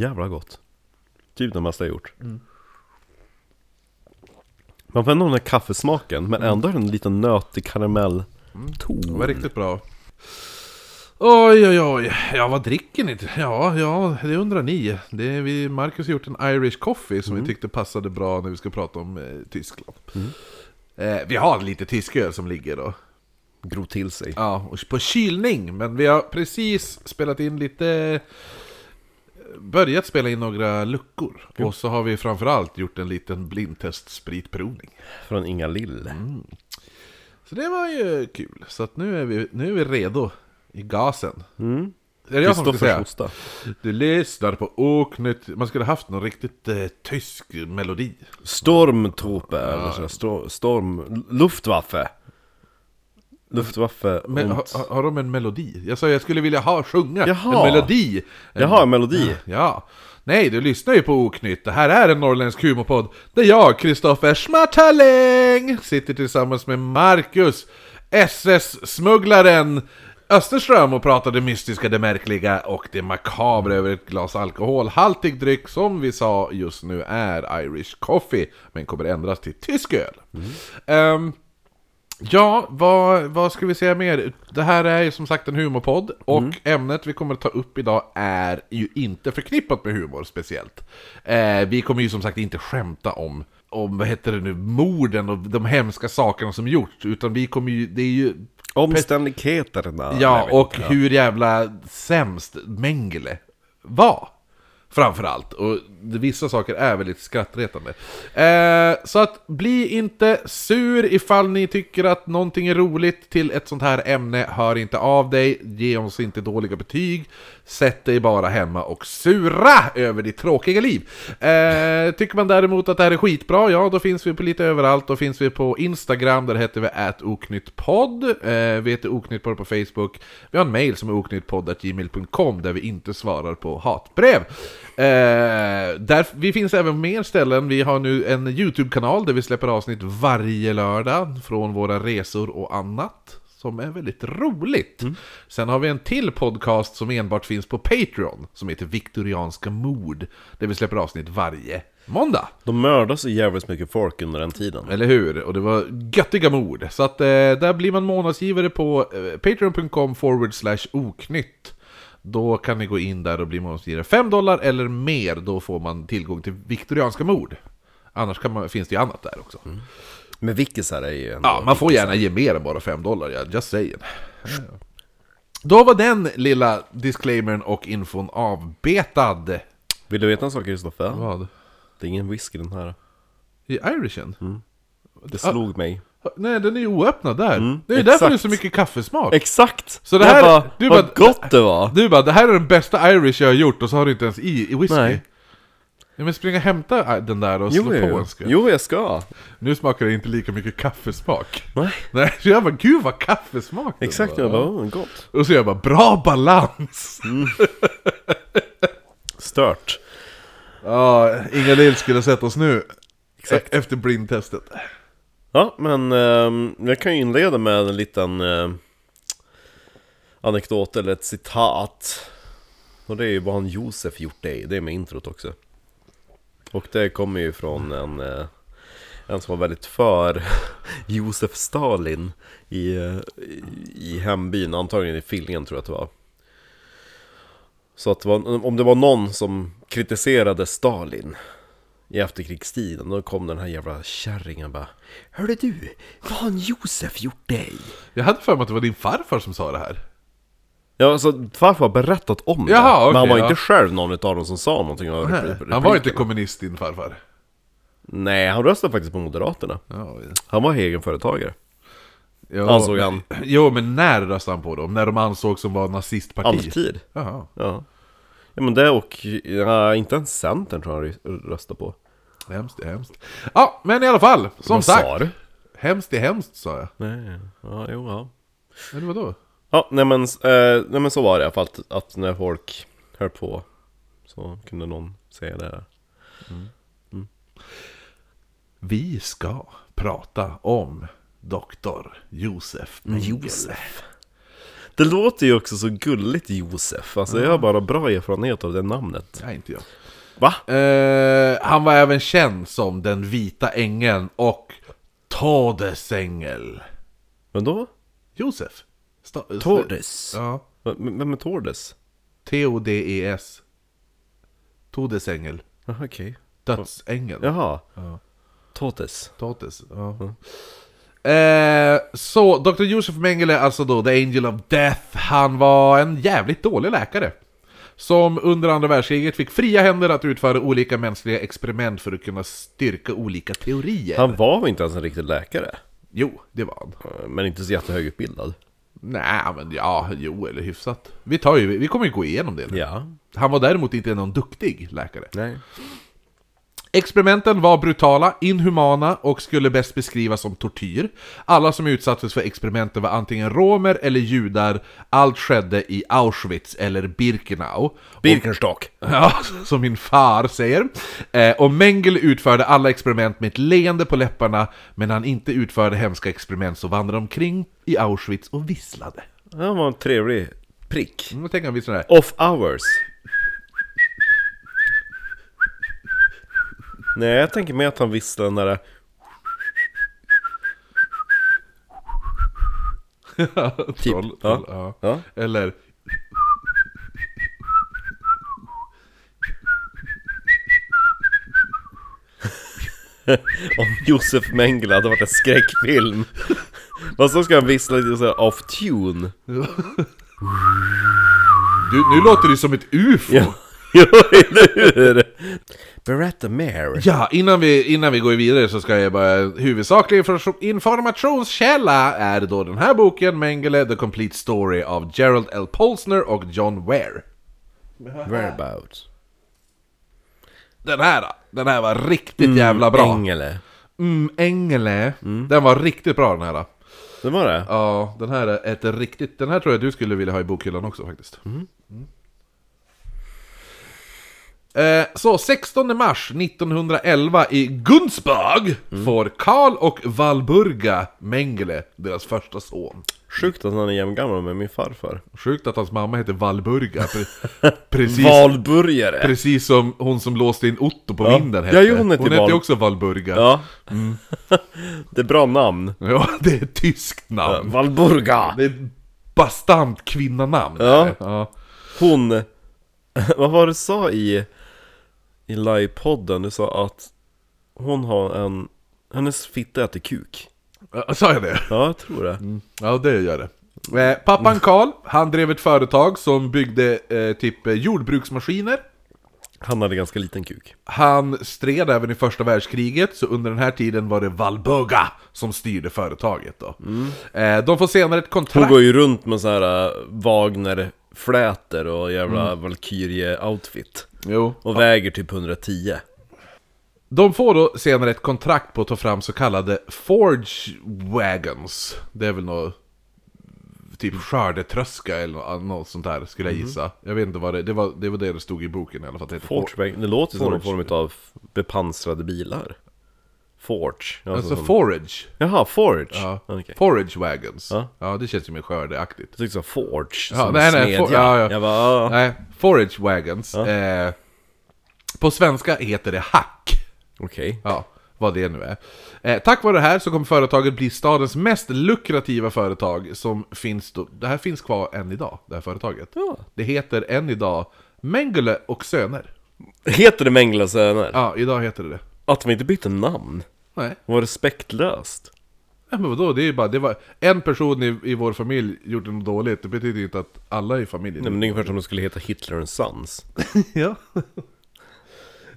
jävla gott. Typ det mesta jag gjort. Man får ändå den där kaffesmaken, men ändå är en liten nötig karamell ton. Det var riktigt bra. Oj, oj, oj. Ja, vad dricker ni? Ja, ja, det undrar ni. Det är vi, Marcus har gjort en Irish coffee som vi tyckte passade bra när vi ska prata om eh, Tyskland. Eh, vi har lite tysk öl som ligger då. Gro till sig. Ja, och på kylning. Men vi har precis spelat in lite... Börjat spela in några luckor. Och så har vi framförallt gjort en liten blindtest spritprovning. Från Inga Lill. Så det var ju kul. Så att nu är vi, nu är vi redo i gasen. Mm. Är det jag som ska säga? hosta. Du lyssnar på Oknytt. Man skulle haft någon riktigt eh, tysk melodi. Stormtrope, eller så, stor, storm... Luftwaffe. Luftwaffe Men, und... har, har- de en melodi? Jag sa jag skulle vilja ha sjunga Jaha. en melodi. Jaha, en melodi. Ja. Nej, du lyssnar ju på Oknytt. Det här är en norrländsk humorpodd. Där jag, Kristoffer Schmartaling, sitter tillsammans med Marcus, SS-smugglaren Österström och pratar det mystiska, det märkliga och det makabra över ett glas alkoholhaltig dryck som vi sa just nu är Irish coffee, men kommer ändras till tysk öl. Ehm, Ja, vad, vad ska vi säga mer? Det här är ju som sagt en humorpodd och ämnet vi kommer att ta upp idag är ju inte förknippat med humor speciellt. Eh, vi kommer ju som sagt inte skämta om, om vad heter det nu, morden och de hemska sakerna som gjorts, utan vi kommer ju, det är ju Omständigheterna. Ja, och hur jävla sämst Mengele var. Framförallt. Och vissa saker är väldigt skrattretande. Eh, så att bli inte sur ifall ni tycker att någonting är roligt till ett sånt här ämne. Hör inte av dig, ge oss inte dåliga betyg. Sätt dig bara hemma och sura över ditt tråkiga liv. Eh, tycker man däremot att det här är skitbra, ja då finns vi på lite överallt. Då finns vi på Instagram, där heter vi atoknyttpodd. Eh, vi heter oknyttpodd på Facebook. Vi har en mail som är oknyttpodd.gmail.com där vi inte svarar på hatbrev. Eh, där, vi finns även på mer ställen. Vi har nu en YouTube-kanal där vi släpper avsnitt varje lördag från våra resor och annat. Som är väldigt roligt. Sen har vi en till podcast som enbart finns på Patreon. Som heter Viktorianska mord. Där vi släpper avsnitt varje måndag. De mördar så jävligt mycket folk under den tiden. Eller hur? Och det var göttiga mord. Så att eh, där blir man månadsgivare på eh, patreon.com forward slash oknytt. Då kan ni gå in där och bli månadsgivare. 5 dollar eller mer, då får man tillgång till viktorianska mord. Annars man, finns det ju annat där också. Men Vickisar är ju ändå... Ja, man får gärna ge mer än bara 5 dollar, ja, just saying. Då var den lilla disclaimern och infon avbetad. Vill du veta en sak Kristoffer? Vad? Det är ingen whisky den här. I Irishen? Det slog mig. Nej, den är ju oöppnad där. Mm, det är därför det är så mycket kaffesmak. Exakt! Så det Jag här- bara, du vad bara- gott det var! Du bara, det här är den bästa Irish jag har gjort och så har du inte ens i, i whisky. Nej. Ja, men springa och hämta äh, den där och slå Jo, på jo, en skvätt. jo, jag ska. Nu smakar det inte lika mycket kaffesmak. Nej, Nej, så jag bara, gud vad kaffesmak det exakt. var. Jag bara, oh, gott. Och så jag bara, bra balans! Stört. Ja, Inga Lill skulle sett oss nu. Exakt. E- Efter blindtestet. Ja, men ehm, jag kan ju inleda med en liten eh, anekdot eller ett citat. Och det är ju vad han Josef gjort dig, det är med introt också. Och det kommer ju från en, eh, en som var väldigt för Josef Stalin i, i, i hembyn, antagligen i Fillingen tror jag att det var. Så att det var, om det var någon som kritiserade Stalin i efterkrigstiden, då kom den här jävla kärringen och bara Hörde du, vad har en Josef gjort dig? Jag hade för mig att det var din farfar som sa det här. Ja, alltså farfar har berättat om det, Jaha, okej, men han var ja. inte själv någon av dem som sa någonting om Nej, repli- han var inte replikerna. kommunist din farfar. Nej, han röstade faktiskt på Moderaterna. Ja, Han var egenföretagare. jo, Ansåg han. Jo, men när röstade han på dem? När de ansåg som var nazistparti? Alltid. Jaha. Ja. Ja men det och, ja, inte ens Centern tror jag han röstade på. Hemskt är hemskt. Ja, men i alla fall, som Vad sagt. sa du? Hemskt är hemskt, sa jag. Nej, ja, jo, ja. Men vadå? Ja, nej men, eh, nej men så var det i alla fall, att, att när folk höll på så kunde någon säga det. Vi ska prata om Doktor Josef Mengele. Josef. Det låter ju också så gulligt Josef, alltså jag har bara bra erfarenhet av det namnet Nej, inte jag. Va? Eh, han var även känd som den vita ängeln och Todesängel. Men då? Josef. Sta- Tordes? Ja. V- Vem är Tordes? T-O-D-E-S. Todesängel. Jaha okej Dödsängel. Jaha Ja. Totes Totes. Ja. Eh, så Dr. Josef Mengele, alltså då The Angel of Death, han var en jävligt dålig läkare. Som under andra världskriget fick fria händer att utföra olika mänskliga experiment för att kunna styrka olika teorier. Han var väl inte ens en riktig läkare? Jo, det var han. Eh, Men inte så jättehögutbildad Nej, men ja, jo, eller hyfsat. Vi, tar ju, vi kommer ju gå igenom det nu. Ja Han var däremot inte någon duktig läkare. Nej Experimenten var brutala, inhumana och skulle bäst beskrivas som tortyr. Alla som utsattes för experimenten var antingen romer eller judar. Allt skedde i Auschwitz eller Birkenau. Birkenstock Ja, som min far säger. Eh, och Mengele utförde alla experiment med ett leende på läpparna, men när han inte utförde hemska experiment så vandrade han omkring i Auschwitz och visslade. Han var en trevlig prick tänker han vissla här. Off hours Nej jag tänker mig att han visste den där Typ, Troll, ja. troll, ja. Ja Eller... Om Josef Mengele hade varit en skräckfilm Vad så ska han vissla lite såhär off tune Du, nu låter det som ett UFO! Ja, ja eller hur? Berätta mer Ja, innan vi, innan vi går vidare så ska jag bara... Huvudsaklig information, informationskälla är då den här boken, Mengele, The Complete Story av Gerald L. Polsner och John Ware. Whereabouts? Den här, den här var riktigt jävla bra. Ängele Mm, Engele. Den var riktigt bra den här. Det var det? Ja, den här är ett riktigt... Den här tror jag du skulle vilja ha i bokhyllan också faktiskt. Mm. Eh, så 16 mars 1911 i Gunzburg får Karl och Valburga Mengele deras första son. Sjukt att han är jämngammal med min farfar Sjukt att hans mamma heter Valburga. Pre- precis, Valburgare! precis som hon som låste in Otto på Ja. vinden hette. Ja, jo, hon heter hon hette Val- också Valburga. Ja Det är bra namn Ja, det är ett tyskt namn. Valburga! Det är ett bastant kvinnanamn. Ja. ja. Hon... Vad var det du sa i... I livepodden? Du sa att hon har en... Hennes fitta äter kuk Ja, Sa jag det? Ja, jag tror det Ja, det gör det. Eh, pappan Karl, han drev ett företag som byggde eh, typ eh, jordbruksmaskiner. Han hade ganska liten kuk Han stred även i första världskriget, så under den här tiden var det Valburga som styrde företaget då. Eh, de får senare ett Hon kontrakt... går ju runt med så här äh, Wagner-flätor och jävla Valkyrie-outfit Jo. Och väger typ 110 De får då senare ett kontrakt på att ta fram så kallade Forge Wagons. Det är väl något... Typ skördetröska eller nå- något sånt där, skulle jag gissa. Jag vet inte vad det... Det var det, var det det stod i boken i alla fall. Det Forge, det låter som någon form av bepansrade bilar Forge Alltså som- forage. Jaha, Forge? Ja. Okej. Forage wagons. Ja. Ja, det känns ju mer skördeaktigt. Tyckte så Forge, Ja, som nej, nej, for- ja, ja. Bara, ah. Nej, forage wagons. Eh, på svenska heter det hack. okej Ja, vad det nu är. Eh, tack vare det här så kommer företaget bli stadens mest lukrativa företag som finns då. Det här finns kvar än idag, det här företaget. Ja. Det heter än idag Mengele och Söner. Heter det Mengele Söner? Ja, idag heter det det. Att de inte bytte namn? Nej, Var respektlöst? ja, men vadå? Det är ju bara, det var en person i, i vår familj gjorde något dåligt, det betyder inte att alla i familjen Nej men det är ungefär som om de skulle heta Hitler and Sons Ja.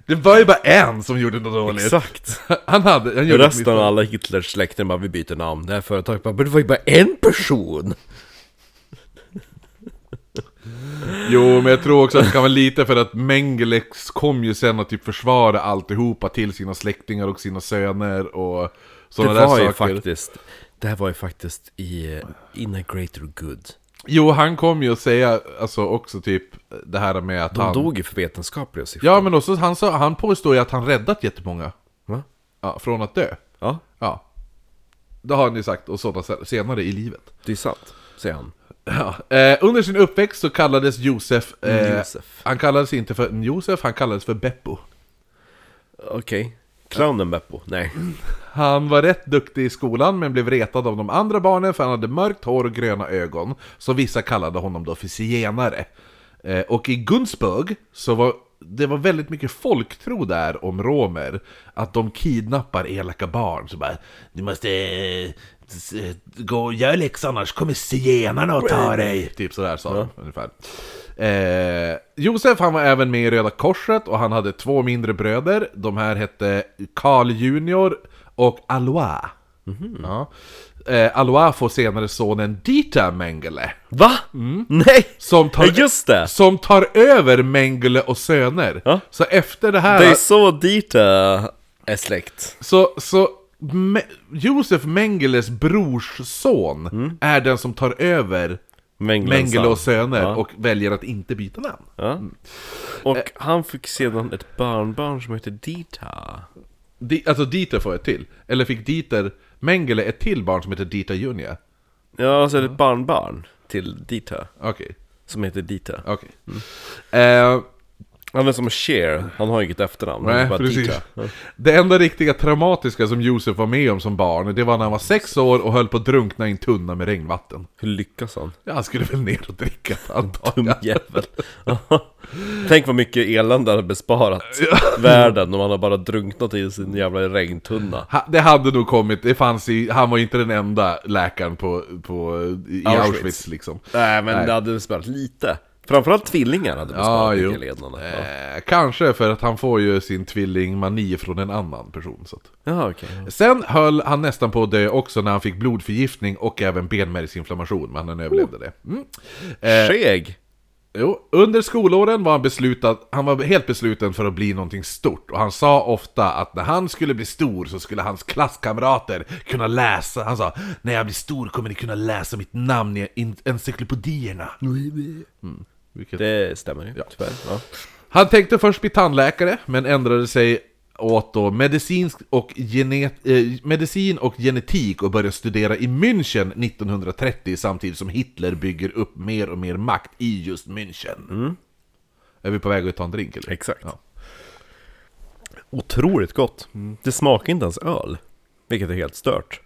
Det var ju bara en som gjorde något dåligt. Exakt! Han hade, han gjorde Resten av alla Hitlers släkten bara vi byter namn Det här företaget bara men det var ju bara en person! Jo, men jag tror också att det kan vara lite för att Mengelex kom ju sen att typ försvara alltihopa till sina släktingar och sina söner och Det sådana där var ju saker. faktiskt Det här var ju faktiskt i In a greater good Jo, han kom ju att säga alltså också typ det här med att De han... dog ju för vetenskapliga syften Ja, men också han, sa, han påstår ju att han räddat jättemånga Va? ja, från att dö. Ja, Ja. Det har han ju sagt, och sådana senare i livet. det är sant, säger han Ja, eh, under sin uppväxt så kallades Josef... Eh, Josef. Han kallades inte för Josef, han kallades för Beppo. Okej. Clownen Beppo? Nej. Han var rätt duktig i skolan men blev retad av de andra barnen för han hade mörkt hår och gröna ögon. Så vissa kallade honom då för zigenare. Eh, och i Gunzburg så var det var väldigt mycket folktro där om romer. Att de kidnappar elaka barn. Så bara, du måste eh, gå och göra läxan annars kommer zigenarna och ta dig. Typ sådär sa de ungefär. Eh, Josef han var även med i Röda Korset och han hade två mindre bröder. De här hette Karl Junior och Alois. Ja. Eh, Alois får senare sonen Dita Mengele. Va? Nej! Som tar, just det! som tar över Mengele och söner. Ja. Så efter det här... Det är så Dita är släkt. Så, så Me Josef Mengeles brors son Mm. är den som tar över Mengele Mengele och söner Ja. och väljer att inte byta namn. Ja. Och han fick sedan ett barnbarn som heter Dita. Di, alltså Dieter får ett till. Eller fick Dieter Mengele ett till barn som heter Dieter Junior? Ja, alltså ett barnbarn till Dita. Okej, Som heter Dita. okej. Eh, Han är som Cher, han har inget efternamn. Nej, bara precis. Dita. Det enda riktiga traumatiska som Josef var med om som barn, det var när han var sex år och höll på att drunkna i en tunna med regnvatten. Hur lyckas han? Ja, han skulle väl ner och dricka antagligen. Jävel. Tänk vad mycket elände han har besparat världen om han har bara drunknat i sin jävla regntunna. Ha- Det hade nog kommit, det fanns i, han var inte den enda läkaren på, på, i Auschwitz, Auschwitz. liksom. Nej men Nej. det hade besparat lite. Framförallt tvillingar hade besparat. Ja. Eh, kanske för att han får ju sin tvillingmani från en annan person. Så att. Jaha okej. Sen höll han nästan på att dö också när han fick blodförgiftning och även benmärgsinflammation, men han överlevde det. Mm. Eh, Seg! Jo, under skolåren var han beslutad, han var helt besluten för att bli någonting stort. Och han sa ofta att när han skulle bli stor så skulle hans klasskamrater kunna läsa. Han sa, när jag blir stor kommer ni kunna läsa mitt namn i en- encyklopedierna. Mm. Vilket... Det stämmer ju, tyvärr. Ja. Han tänkte först bli tandläkare, men ändrade sig åt då medicinsk och genet, eh, medicin och genetik och började studera i München 1930 samtidigt som Hitler bygger upp mer och mer makt i just München. Är vi på väg att ta en drink eller? Exakt. Ja. Otroligt gott. Det smakar inte ens öl. Vilket är helt stört.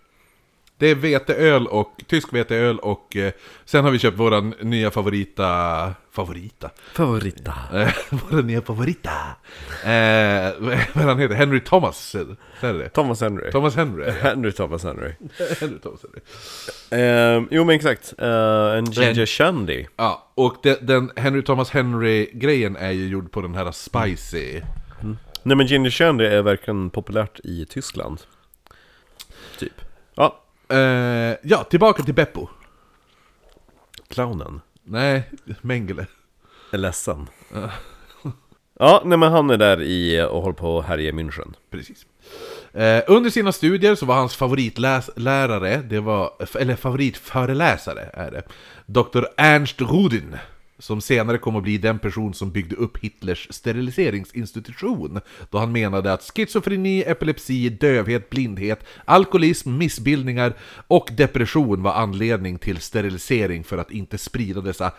Det är veteöl och tysk veteöl och eh, sen har vi köpt våran nya favorita... Favorita? Favorita. Eh, våran nya favorita! Eh, vad han heter? Henry Thomas? Är det? Thomas Henry. Thomas Henry? Henry Thomas Henry. Henry Thomas Henry. Ehm, jo men exakt. Eh, en ginger shandy. Ja, och det, den Henry Thomas Henry-grejen är ju gjord på den här spicy... Nej men ginger shandy är verkligen populärt i Tyskland. Typ. Ja, Eh, ja, tillbaka till Beppo. clownen. Nej, Mengele. Är ledsen. ja, nej men han är där i och håller på att härja München. Precis. Eh, under sina studier så var hans favoritlärare, det var, eller favoritföreläsare är det, Dr. Ernst Rudin. Som senare kom att bli den person som byggde upp Hitlers steriliseringsinstitution. Då han menade att schizofreni, epilepsi, dövhet, blindhet, alkoholism, missbildningar och depression var anledning till sterilisering för att inte sprida dessa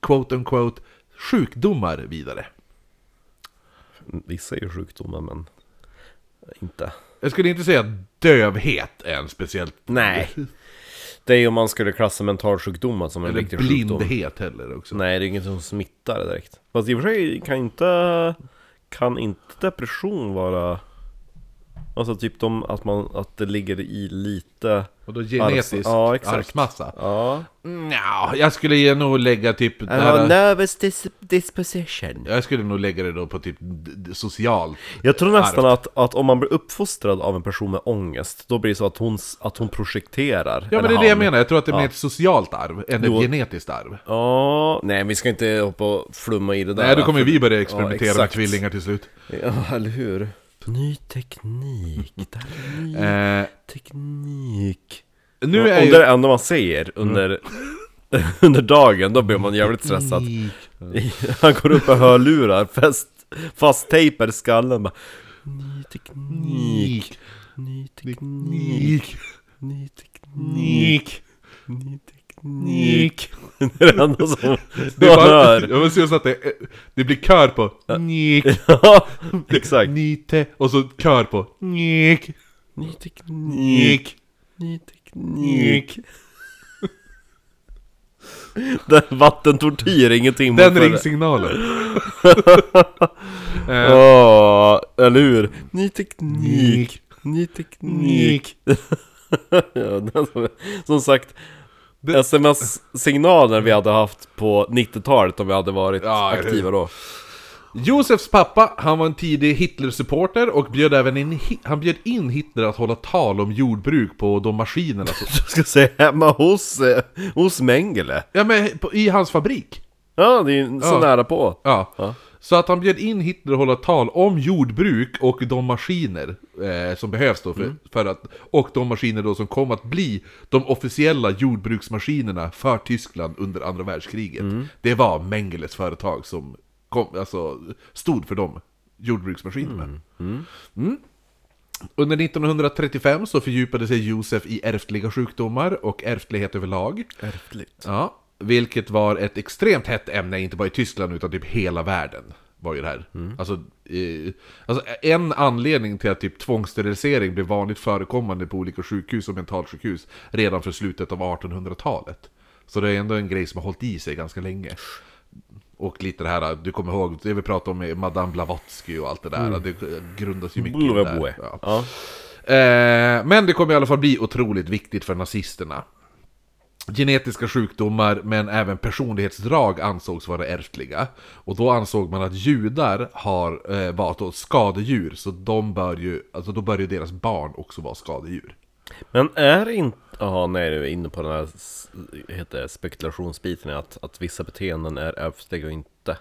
quote unquote sjukdomar vidare. Vissa är ju sjukdomar men inte. Jag skulle inte säga att dövhet är en speciellt... Nej. Det är ju om man skulle klassa mentalsjukdomar som en Eller riktig sjukdom. blindhet heller också. Nej, det är inget som smittar direkt. Fast i och för sig kan inte, kan inte depression vara... Alltså typ de, att, man, att det ligger i lite... Och då genetisk Arvs- ja, exakt. arvsmassa. Ja. Nja, jag skulle nog lägga typ... I här- nervous dis- disposition. jag skulle nog lägga det då på typ d- d- social. Jag tror nästan att, att om man blir uppfostrad av en person med ångest, då blir det så att hon, att hon projekterar. Ja men det är det jag menar, jag tror att det är mer Ja. ett socialt arv än ett genetiskt arv. Ja, nej vi ska inte hoppa och flumma i det där. Nej, då kommer vi börja experimentera med exakt. tvillingar till slut. Ja, eller hur? Ny teknik, det här är ny Eh, teknik. nu Om är det ju... är det enda man säger under, under dagen, då blir man jävligt stressad. Han går upp och hörlurar, fast, fast tejpar i skallen bara Ny teknik, ny teknik, Teknik. ny teknik, Teknik. ny teknik teknik. Det är det enda som Det man bara, hör. jag vill se så att det, det blir kör på nik, Ja, exakt. nite, och så kör på nik, Ny teknik. nik, Ny teknik. nik. Den vattentortyr, ingenting Den ringsignalen. Eh, Ja, eller hur? Ny teknik. Ny teknik. nik. ja, som, som sagt, Sms-signaler vi hade haft på 90-talet om vi hade varit Ja, aktiva då. Josefs pappa, han var en tidig Hitler-supporter och bjöd även in, han bjöd in Hitler att hålla tal om jordbruk på de maskinerna. Jag ska säga hemma hos, eh, hos Mengele. Ja men i hans fabrik. Ja, det är ju så Ja. nära på. Ja. Ja. Så att han bjöd in Hitler att hålla tal om jordbruk och de maskiner eh, som behövs då för, Mm. för att... Och de maskiner då som kom att bli de officiella jordbruksmaskinerna för Tyskland under andra världskriget. Mm. Det var Mengeles företag som kom, alltså, stod för de jordbruksmaskinerna. Mm. Under 1935 så fördjupade sig Josef i ärftliga sjukdomar och ärftlighet överlag. Ärftligt. Ja, vilket var ett extremt hett ämne, inte bara i Tyskland utan typ hela världen. Var ju det här. Alltså, eh, alltså en anledning till att typ tvångssterilisering blev vanligt förekommande på olika sjukhus och mentalsjukhus redan för slutet av 1800-talet. Så det är ändå en grej som har hållit i sig ganska länge. Och lite det här, du kommer ihåg, det vi pratade om med Madame Blavatsky och allt det där, det grundas ju mycket i det där. Ja. Ja. Eh, men det kommer i alla fall bli otroligt viktigt för nazisterna. Genetiska sjukdomar, men även personlighetsdrag ansågs vara ärftliga. Och då ansåg man att judar har eh, varit skadedjur, så de bör ju, alltså då bör ju deras barn också vara skadedjur. Men är inte... Jaha, nej, du är inne på den här heter det, spekulationsbiten att, att vissa beteenden är ärftliga och inte.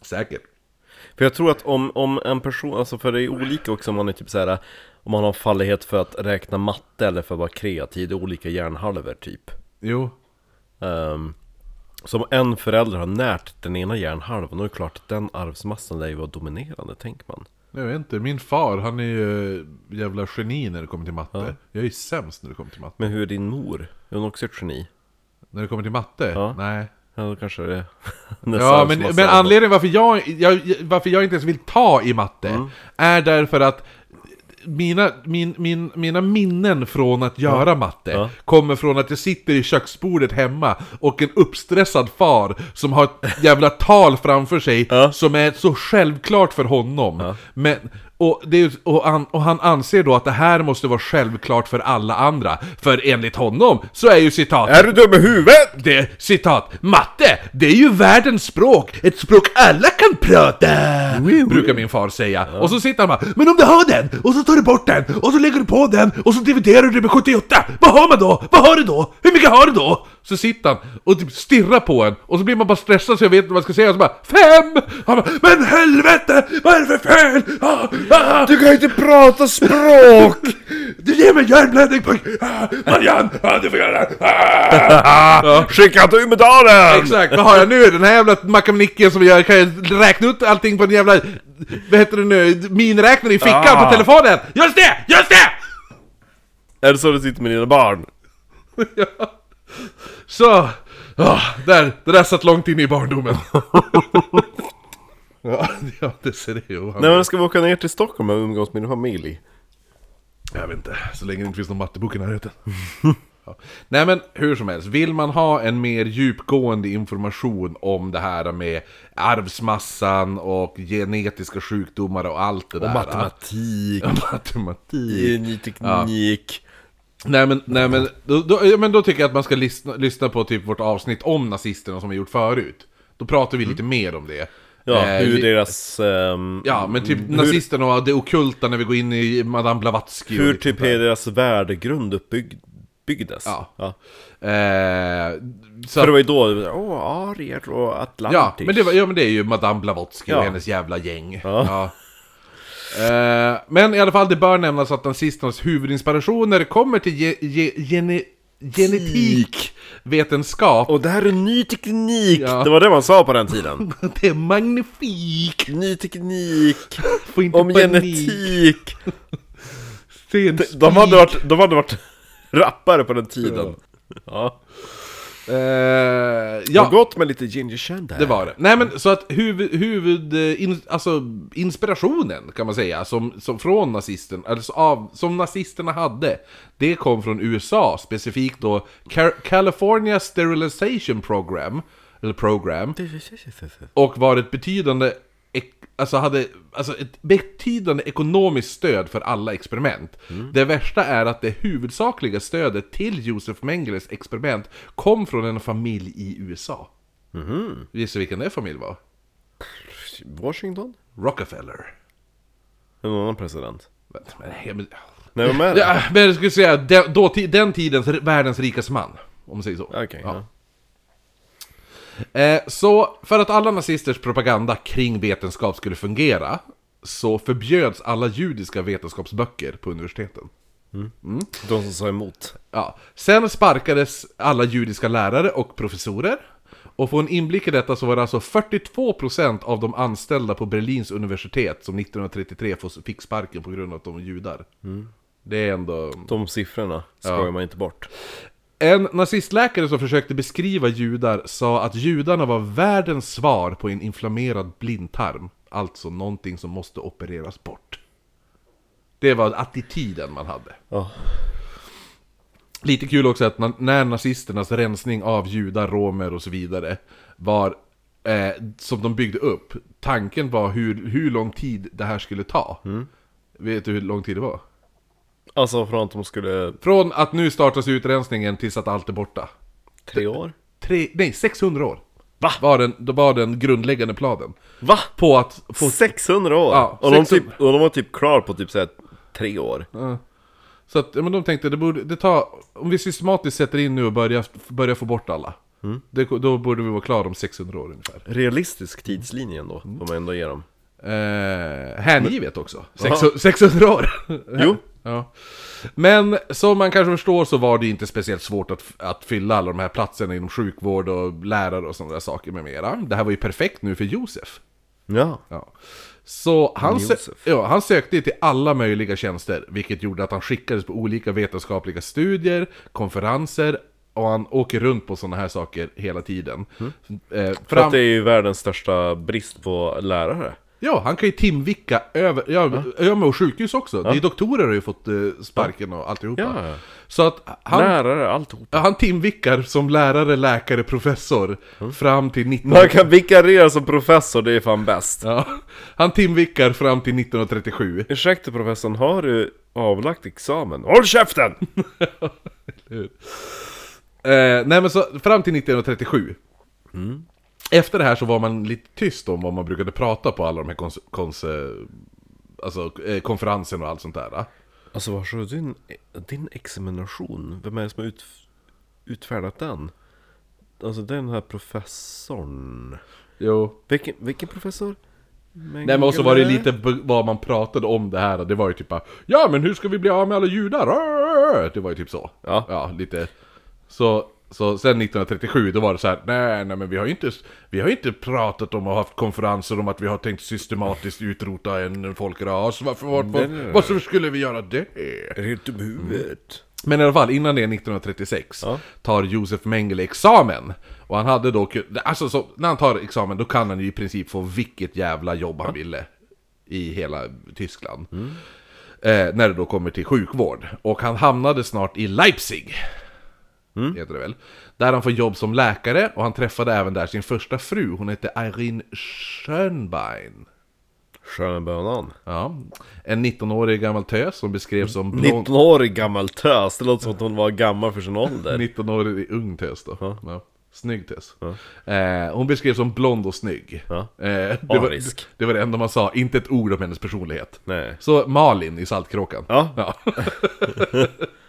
Säkert. För jag tror att om, om en person, alltså för det är olika också om man är typ såhär Om man har fallighet för att räkna matte eller för att vara kreativ, det är olika hjärnhalvor typ Jo. um, Så om en förälder har närt den ena hjärnhalvan, då är det klart att den arvsmassan lär ju vara dominerande, tänker man Jag vet inte, min far han är ju jävla geni när det kommer till matte. Jag är ju sämst när det kommer till matte. Men hur är din mor? Är hon också ett geni? När det kommer till matte? Ja. Nej. Ja, då kanske det är Ja, men, men anledningen varför jag, jag, varför jag inte ens vill ta i matte är därför att mina, min, min, mina minnen från att göra matte Ja. kommer från att jag sitter i köksbordet hemma och en uppstressad far som har ett jävla tal framför sig Ja. som är så självklart för honom. Men, och, det och, han, och han anser då att det här måste vara självklart för alla andra. För enligt honom så är ju citat Är du dum i huvudet? det, citat, matte, det är ju världens språk, ett språk alla kan prata! Brukar min far säga. Och så sitter han bara, men om du har den, och så tar du bort den, och så lägger du på den, och så dividerar du det med 78, vad har man då? Vad har du då? Hur mycket har du då? Så sitter han och typ stirrar på en, och så blir man bara stressad så jag vet inte vad jag ska säga, och så bara FEM! Han bara, men helvete, vad är det för fel? Ah, ah, Du kan inte prata språk! du ger mig hjärnblödning pojk! Ah, Marianne, ah, du får göra det! Ah. Skicka till Umedalen! Exakt, vad har jag nu? Den här jävla makamnicken som jag kan jag räkna ut allting på en jävla... Vad heter det nu? Minräknare i fickan Ah. på telefonen! Just det! Just det! Är det så du sitter med dina barn? Så, ah, där, det där satt långt in i barndomen. ja, ja, det ser det ju. Nej men ska vi åka ner till Stockholm och umgås med din familj? Jag vet inte, så länge det inte finns någon mattebok i närheten. ja. Nej men hur som helst, vill man ha en mer djupgående information om det här med arvsmassan och genetiska sjukdomar och allt det där. matematik, Ja, matematik. ny teknik Nej men, nej, men, då, då, ja, men då tycker jag att man ska lyssna, lyssna på typ vårt avsnitt om nazisterna som vi gjort förut. Då pratar vi lite mer om det. Ja, Eh, hur deras... ehm, Ja, men typ hur, nazisterna och det ockulta när vi går in i Madame Blavatsky och Hur typ där. deras värdegrund uppbyggdes Ja. ja. Eh, så För det var ju då, åh, arier och atlantis Ja, men det, var, ja, men det är ju Madame Blavatsky och Ja. hennes jävla gäng. Ja. Ja. Eh, men i alla fall, det bör nämnas att nazisternas huvudinspirationer kommer till ge, ge, gene, genetik, vetenskap. Och det här är ny teknik! Ja. Det var det man sa på den tiden Det är magnifik! Ny teknik! Få inte Om panik. genetik! De, de, hade varit, de hade varit rappare på den tiden Ja. Eh, Ja. ja, gott med lite ginger shandy. det var det. Nej men så att huvud, huvud eh, in, alltså inspirationen kan man säga, som, som från nazisten, alltså av, som nazisterna hade, det kom från USA, specifikt då Car- California Sterilization Program, eller Program, och var ett betydande, alltså hade, alltså ett betydande ekonomiskt stöd för alla experiment. Det värsta är att det huvudsakliga stödet till Josef Mengeles experiment kom från en familj i USA. Gissa vilken det familj var? Washington? Rockefeller. En annan president? Men, men, Nej, med ja, men jag skulle säga, den, då, den tidens världens rikaste man. Om man säger så. Okej, ja. Eh, så för att alla nazisters propaganda kring vetenskap skulle fungera så förbjöds alla judiska vetenskapsböcker på universiteten. De som sa emot. Ja. Sen sparkades alla judiska lärare och professorer. Och få en inblick i detta så var det alltså 42% av de anställda på Berlins universitet som 1933 får- fick sparken på grund av att de var judar. Det är ändå... De siffrorna skojar man inte bort. En nazistläkare som försökte beskriva judar sa att judarna var världens svar på en inflammerad blindtarm. Alltså någonting som måste opereras bort. Det var attityden man hade. Ja. Lite kul också att när nazisternas rensning av judar, romer och så vidare var eh, som de byggde upp. Tanken var hur, hur lång tid det här skulle ta. Vet du hur lång tid det var? Alltså från att de skulle... Från att nu startas utrensningen tills att allt är borta. Tre år? Tre, nej, 600 år. Va? Var den, det var den grundläggande planen. Va? På att få... 600 år? Ja, och, de 600. typ, och de var typ klar på typ såhär tre år. Så att, ja, men de tänkte, det borde, det tar, om vi systematiskt sätter in nu och börjar, börjar få bort alla. Det, då borde vi vara klara om 600 år ungefär. Realistisk tidslinje ändå, får man ändå ge dem. Eh, hängivet också. 600, 600 år. Jo. ja. Men som man kanske förstår så var det inte speciellt svårt att, att fylla alla de här platserna inom sjukvård och lärare och sådana där saker med mera. Det här var ju perfekt nu för Josef. Ja. Ja. Så han, sö- ja, han sökte till alla möjliga tjänster, vilket gjorde att han skickades på olika vetenskapliga studier, konferenser, och han åker runt på sådana här saker hela tiden. Eh, För fram, att det är ju världens största brist på lärare. Ja, han kan ju timvicka över, ja, ja och sjukhus också. Det är doktorer har ju fått eh, sparken och alltihopa. Ja. Så att han, Lärare, alltihop. han timvickar som lärare, läkare, professor fram till 19... Man kan vikariera som professor, det är fan bäst. Ja, han timvickar fram till 1937. Ursäkta professorn, har du avlagt examen? Håll käften! Eh, nej men så, fram till 1937. Efter det här så var man lite tyst om vad man brukade prata på alla de här kons, kons, alltså, eh, konferenserna och allt sånt där. Alltså du? Din, din examination, vem är det som har ut, utfärdat den? Alltså den här professorn. Jo. Vilken, vilken professor? Nej men också var det lite vad man pratade om det här, det var ju typ bara Ja men hur ska vi bli av med alla judar? Det var ju typ så. Ja. Ja, lite. Så, så sen 1937 då var det så här, nej nej men vi har ju inte, vi har inte pratat om och haft konferenser om att vi har tänkt systematiskt utrota en folkras. Varför, var, nej. varför skulle vi göra det? Dum i huvudet? Men i alla fall, innan det 1936 Ja. tar Josef Mengele examen. Och han hade då, alltså så, när han tar examen då kan han ju i princip få vilket jävla jobb han ville. I hela Tyskland. Eh, när det då kommer till sjukvård. Och han hamnade snart i Leipzig. Heter det väl. Där han får jobb som läkare och han träffade även där sin första fru. Hon hette Irene Schönbein. Sköna bönan. Ja, en 19-årig gammal tös som beskrevs som blond... 19-årig gammal tös, det låter som att hon var gammal för sin ålder. 19-årig ung tös då. Ja. Ja. Snygg tös. Eh, hon beskrevs som blond och snygg. Ja. Eh, det, var, Arisk. det var det enda man sa, inte ett ord om hennes personlighet. Nej. Så Malin i Saltkråkan. Ja. ja.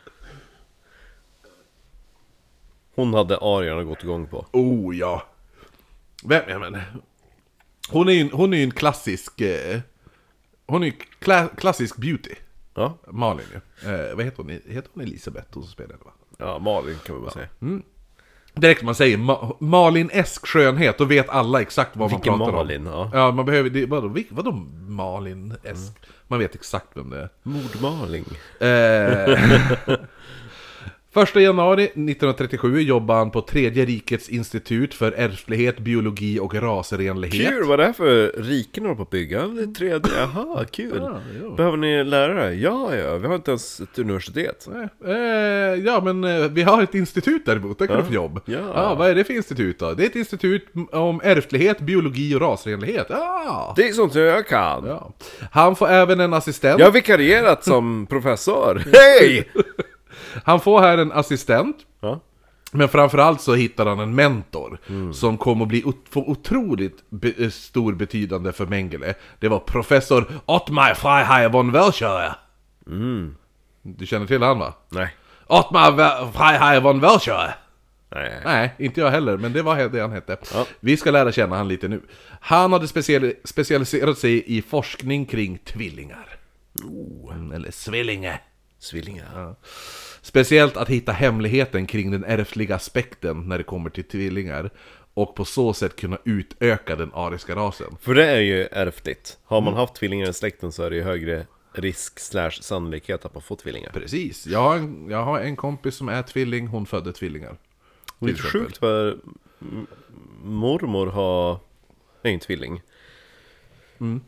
Hon hade arierna gått igång på. Oh ja. Vem, ja men. Hon är ju hon är en klassisk... Eh, hon är ju kla, klassisk beauty. Ja, Malin ju. Eh, vad heter hon? Heter hon Elisabeth? Hon som spelar det va? ja Malin kan vi bara säga. Direkt man säger Ma- Malin-esk skönhet, då vet alla exakt vad Vilken man pratar Malin, om. ja. Ja, man behöver... Det, vadå, vadå Malin-esk? Man vet exakt vem det är. Mordmaling. Eh, 1 januari 1937 jobbade han på Tredje rikets institut för ärftlighet, biologi och rasrenlighet. Kul, vad är det här för riken håller på att bygga? Det tredje, jaha, kul. Ja. Behöver ni lärare? Ja, ja, vi har inte ens ett universitet. Eh, ja, men eh, vi har ett institut däremot, där kan du få jobb. Ja. vad är det för institut då? Det är ett institut om ärftlighet, biologi och rasrenlighet. Ja! Det är sånt som jag kan. ja. Han får även en assistent. Jag har vikarierat som professor. Hej! Han får här en assistent. Ja. Men framförallt så hittar han en mentor som kommer att bli få otroligt be- eh, stor betydande för Mengele. Det var professor Ottmar Freiherr von Welschauer. Du känner till han va? Nej. Ottmar Freiherr von Welschauer. Nej. Nej, inte jag heller, men det var det han hette. Ja. Vi ska lära känna han lite nu. Han hade speciali- specialiserat sig i forskning kring tvillingar. Mm, Eller svillinge. Svillingar. Speciellt att hitta hemligheten kring den ärftliga aspekten när det kommer till tvillingar. Och på så sätt kunna utöka den ariska rasen. För det är ju ärftligt. Har man haft tvillingar i släkten så är det ju högre risk slash sannolikhet att man får tvillingar. Precis, jag har, en, jag har en kompis som är tvilling, hon födde tvillingar. Det är exempel. sjukt för mormor har... är en tvilling. I-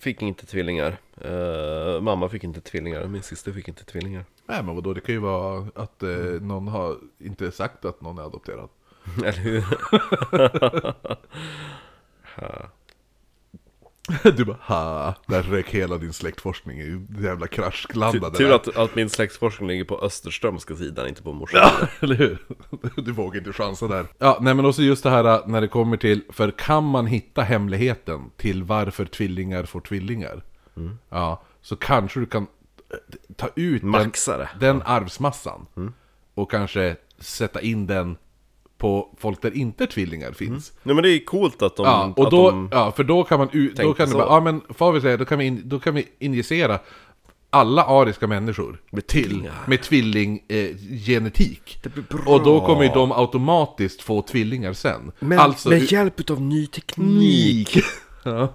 Fick inte tvillingar. Eh, mamma fick inte tvillingar. Min syster fick inte tvillingar. Nej men vadå, det kan ju vara att eh, någon har inte sagt att någon är adopterad. Eller hur? Du bara ha, där rök hela din släktforskning i jävla kraschlandade Tur att, att min släktforskning ligger på Österströmska sidan, inte på morsan. Ja, eller hur? Du vågar inte chansa där. Ja, nej men också just det här när det kommer till, för kan man hitta hemligheten till varför tvillingar får tvillingar? Ja, så kanske du kan eh, ta ut den, Maxa det. den arvsmassan. Och kanske sätta in den på folk där inte tvillingar finns. Nej men det är coolt att de... Ja, och att då, de ja, för då kan man då kan så. bara, ja men får vi säga, då kan vi, in, då kan vi injicera alla ariska människor med, till, tvillingar. med tvillinggenetik. Eh, och då kommer ju de automatiskt få tvillingar sen. Men alltså, med hjälp utav ny teknik ja.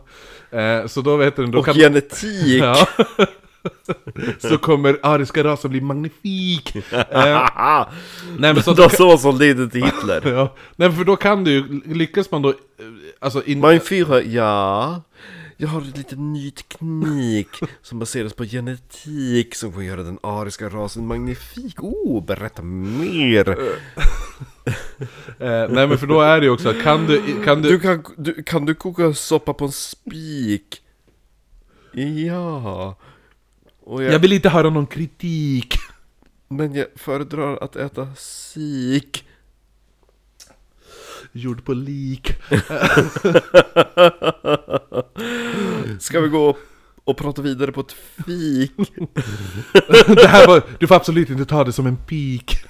eh, så då vet du, då och kan... genetik. Ja. så kommer ariska rasen bli magnifik. Eh, nej men så, som var som ledde till Hitler. ja, nej, för då kan du ju, lyckas man då, eh, alltså in, Mein Führer, ja. Jag har lite ny teknik som baseras på genetik som får göra den ariska rasen magnifik. Oh, berätta mer! eh, nej men för då är det ju också, kan du, kan du, Du kan, du, kan du koka soppa på en spik? Ja. Och jag, jag vill inte höra någon kritik. Men jag föredrar att äta sik. Gjord på lik. Ska vi gå och prata vidare på ett fik? det här var, du får absolut inte ta det som en pik.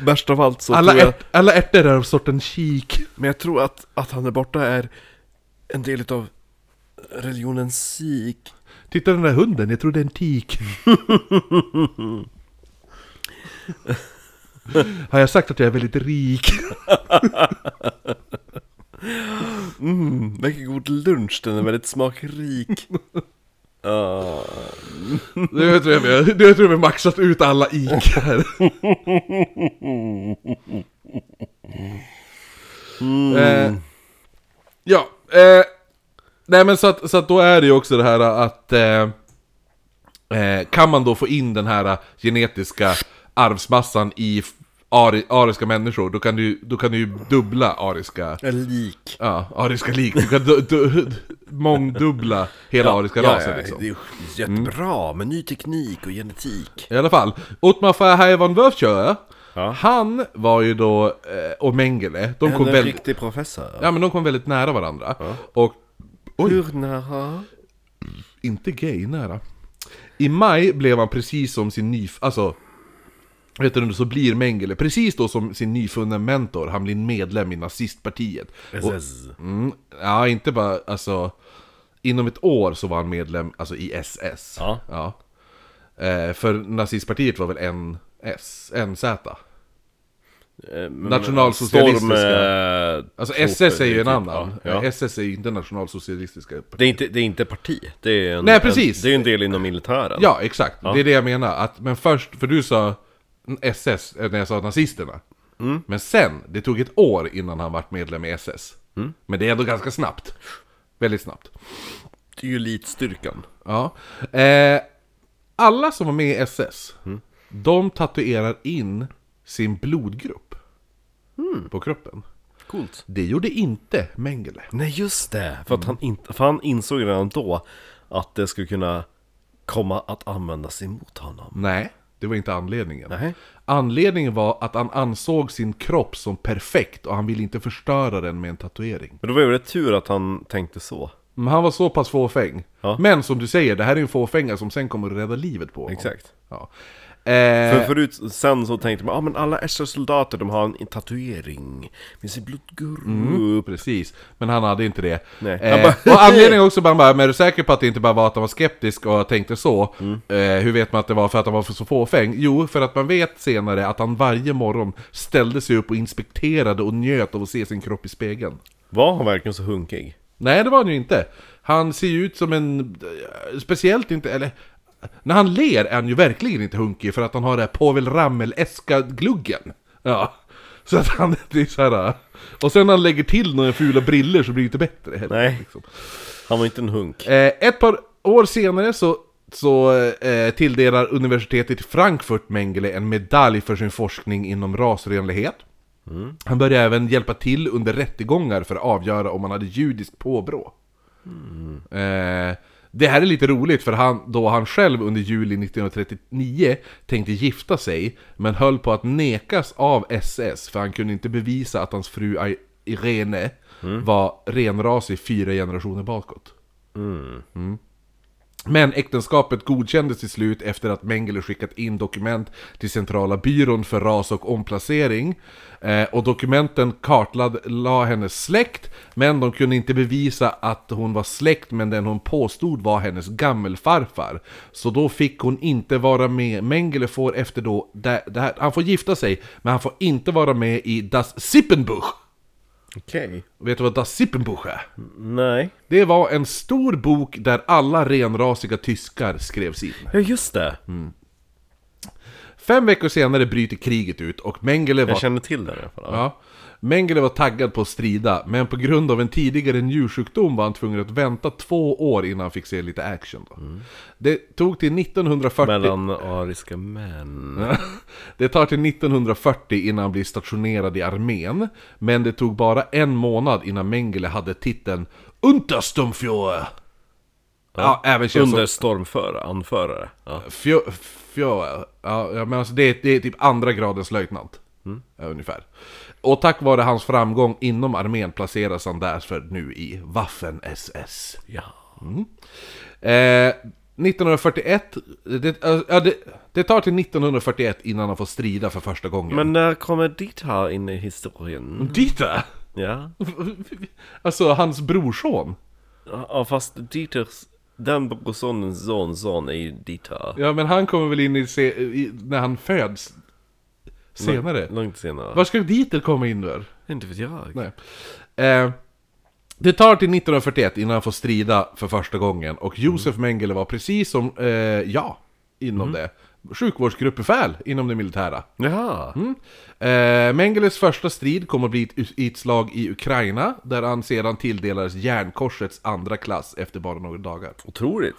Värst av allt så Alla, tror jag, ärt, alla ärtor är av sorten kik. men jag tror att, att han är borta är en del av religionen sik. Titta den där hunden, jag tror det är en tik. Har jag sagt att jag är väldigt rik? Mm, vilken god lunch, den är väldigt smakrik. Nu tror jag vi, har- nu tror jag vi maxat ut alla ik här. Eh, ja, eh, nej men så att, så att då är det ju också det här att eh, eh, kan man då få in den här genetiska arvsmassan i ari, ariska människor, då kan du, då kan du ju dubbla ariska, lik. ja, ariska lik, du kan du, du, mångdubbla hela ariska rasen liksom. Det är jättebra med ny teknik och genetik. I alla fall, Ottmar Freiherr von Wölfschauer, Ja. han var ju då, eh, och Mengele, de kom, En väldigt, riktig professor. ja, men de kom väldigt nära varandra. Och Hur nära? inte gay nära. I maj blev han precis som sin ny... Alltså... Vet du, så blir Mengele precis då som sin nyfunna mentor, han blir medlem i nazistpartiet. Och, SS. mm, ja, inte bara alltså... Inom ett år så var han medlem alltså, i SS. Ja. ja. Eh, för nazistpartiet var väl NS, NZ? Eh, men- Nationalsocialistiska. Storm, eh, Alltså SS är ju en typ, annan. Ja, ja. SS är ju inte nationalsocialistiska Det, är inte, det är inte parti, det är en, Nej, precis. En, det är en del inom militären. Ja, exakt. Det är det jag menar. Att, men först, för du sa SS eh, när jag sa nazisterna. Mm. Men sen, det tog ett år innan han vart medlem i SS. Mm. Men det är ändå ganska snabbt. Väldigt snabbt. Det är ju elitstyrkan. Ja. Eh, alla som var med i SS, Mm. De tatuerar in sin blodgrupp Mm. på kroppen. Coolt. Det gjorde inte Mengele. Nej just det, för, att han inte, för han insåg redan då att det skulle kunna komma att användas emot honom. Nej, det var inte anledningen. Nej. Anledningen var att han ansåg sin kropp som perfekt och han ville inte förstöra den med en tatuering. Men då var det väl tur att han tänkte så. Men han var så pass fåfäng. Ja. Men som du säger, det här är en fåfänga som sen kommer att rädda livet på honom. Exakt. Ja. Eh, För förut, sen så tänkte man, ah, men alla SS-soldater de har en tatuering med sin blodgrupp. Precis, men han hade inte det. Eh, bara- och anledningen också bara, bara, men är du säker på att det inte bara var att han var skeptisk och tänkte så? Mm. Eh, hur vet man att det var för att han var så fåfäng? Jo, för att man vet senare att han varje morgon ställde sig upp och inspekterade och njöt av att se sin kropp i spegeln. Var han verkligen så hunkig? Nej, det var han ju inte. Han ser ju ut som en... eh, Speciellt inte, eller... När han ler är han ju verkligen inte hunkig för att han har det här Povel Ramel-eska gluggen. Ja. Så att han, det är så här. Och sen när han lägger till några fula briller så blir det inte bättre heller. Nej. Liksom. Han var inte en hunk. Eh, ett par år senare så, så eh, tilldelar universitetet i Frankfurt Mengele en medalj för sin forskning inom rasrenlighet. Han började även hjälpa till under rättegångar för att avgöra om han hade judiskt påbrå. Eh, det här är lite roligt för han, då han själv under juli 1939 tänkte gifta sig, men höll på att nekas av SS för han kunde inte bevisa att hans fru Irene var renrasig fyra generationer bakåt. Mm. Men äktenskapet godkändes till slut efter att Mengele skickat in dokument till Centrala byrån för ras och omplacering. Eh, och dokumenten kartlade hennes släkt, men de kunde inte bevisa att hon var släkt med den hon påstod var hennes gammelfarfar. Så då fick hon inte vara med. Mengele får efter då, det, det här, han får gifta sig, men han får inte vara med i Das Sippenbuch. Okej. Vet du vad Das Sippenbuch är? Nej. Det var en stor bok där alla renrasiga tyskar skrevs in. Ja just det. Fem veckor senare bryter kriget ut och Mengele var, Jag känner till det i alla fall. ja, Mengele var taggad på att strida, men på grund av en tidigare njursjukdom var han tvungen att vänta två år innan han fick se lite action. Då. Det tog till 1940... Mellan ariska män. Det tar till 1940 innan han blir stationerad i armén, men det tog bara en månad innan Mengele hade titeln Untersturmführer. Ja, även känd som Under stormförare, anförare. Ja. Fjö, fjö, ja, ja, men alltså det, är, det är typ andra gradens löjtnant. Ja, ungefär. Och tack vare hans framgång inom armén placeras han därför nu i Waffen-SS. ja. Eh, 1941, det, äh, det, det tar till 1941 innan han får strida för första gången. Men när kommer dit här in i historien? Dieter! Ja. Alltså hans brorson. Ja fast Dieters, den brorsonens son, son är ju Dieter. Ja men han kommer väl in i, se, i när han föds senare. Långt senare. Var ska Dieter komma in där? Inte vet jag. Nej. Eh, det tar till 1941 innan han får strida för första gången och Josef Mengele var precis som, eh, ja, inom det. Sjukvårdsgruppbefäl inom det militära. Jaha. Eh, Mengeles första strid kommer att bli ett, ett slag i Ukraina, där han sedan tilldelades järnkorsets andra klass efter bara några dagar. Otroligt.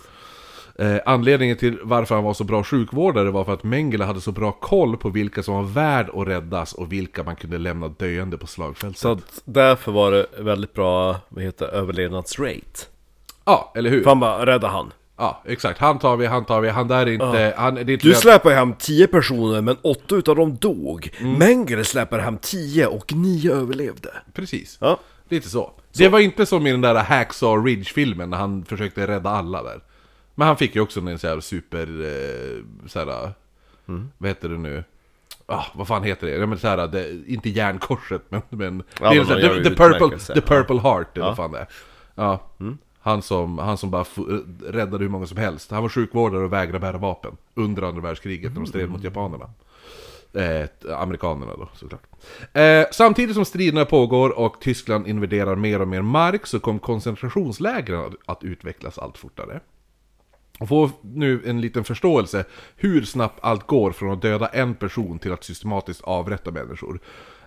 Eh, anledningen till varför han var så bra sjukvårdare var för att Mengele hade så bra koll på vilka som var värd att räddas och vilka man kunde lämna döende på slagfältet. Så att därför var det väldigt bra, vad heter överlevnadsrate. Ja, eller hur? För han bara, rädda han. Ja, exakt. Han tar vi, han tar vi, han där är inte... Han, det är inte Du släpar hem 10 personer men 8 utav dem dog. Mm. Mengele släpar hem 10 och 9 överlevde. Precis. Ja. Lite så. Det var inte som i den där Hacksaw Ridge-filmen när han försökte rädda alla där. Men han fick ju också en sån här super... Eh, såhär... Vad heter det nu? Ah, vad fan heter det? Ja, men såhär, det, inte järnkorset men... men Ja, det är men man gör the, the, purple, the purple heart eller vad fan det är. Ja. Han, som, han som bara räddade hur många som helst. Han var sjukvårdare och vägrade bära vapen. Under andra världskriget när de stred mot japanerna. Eh, amerikanerna då såklart. Eh, samtidigt som striderna pågår och Tyskland invaderar mer och mer mark så kom koncentrationslägren att, att utvecklas allt fortare. Och få nu en liten förståelse hur snabbt allt går från att döda en person till att systematiskt avrätta människor.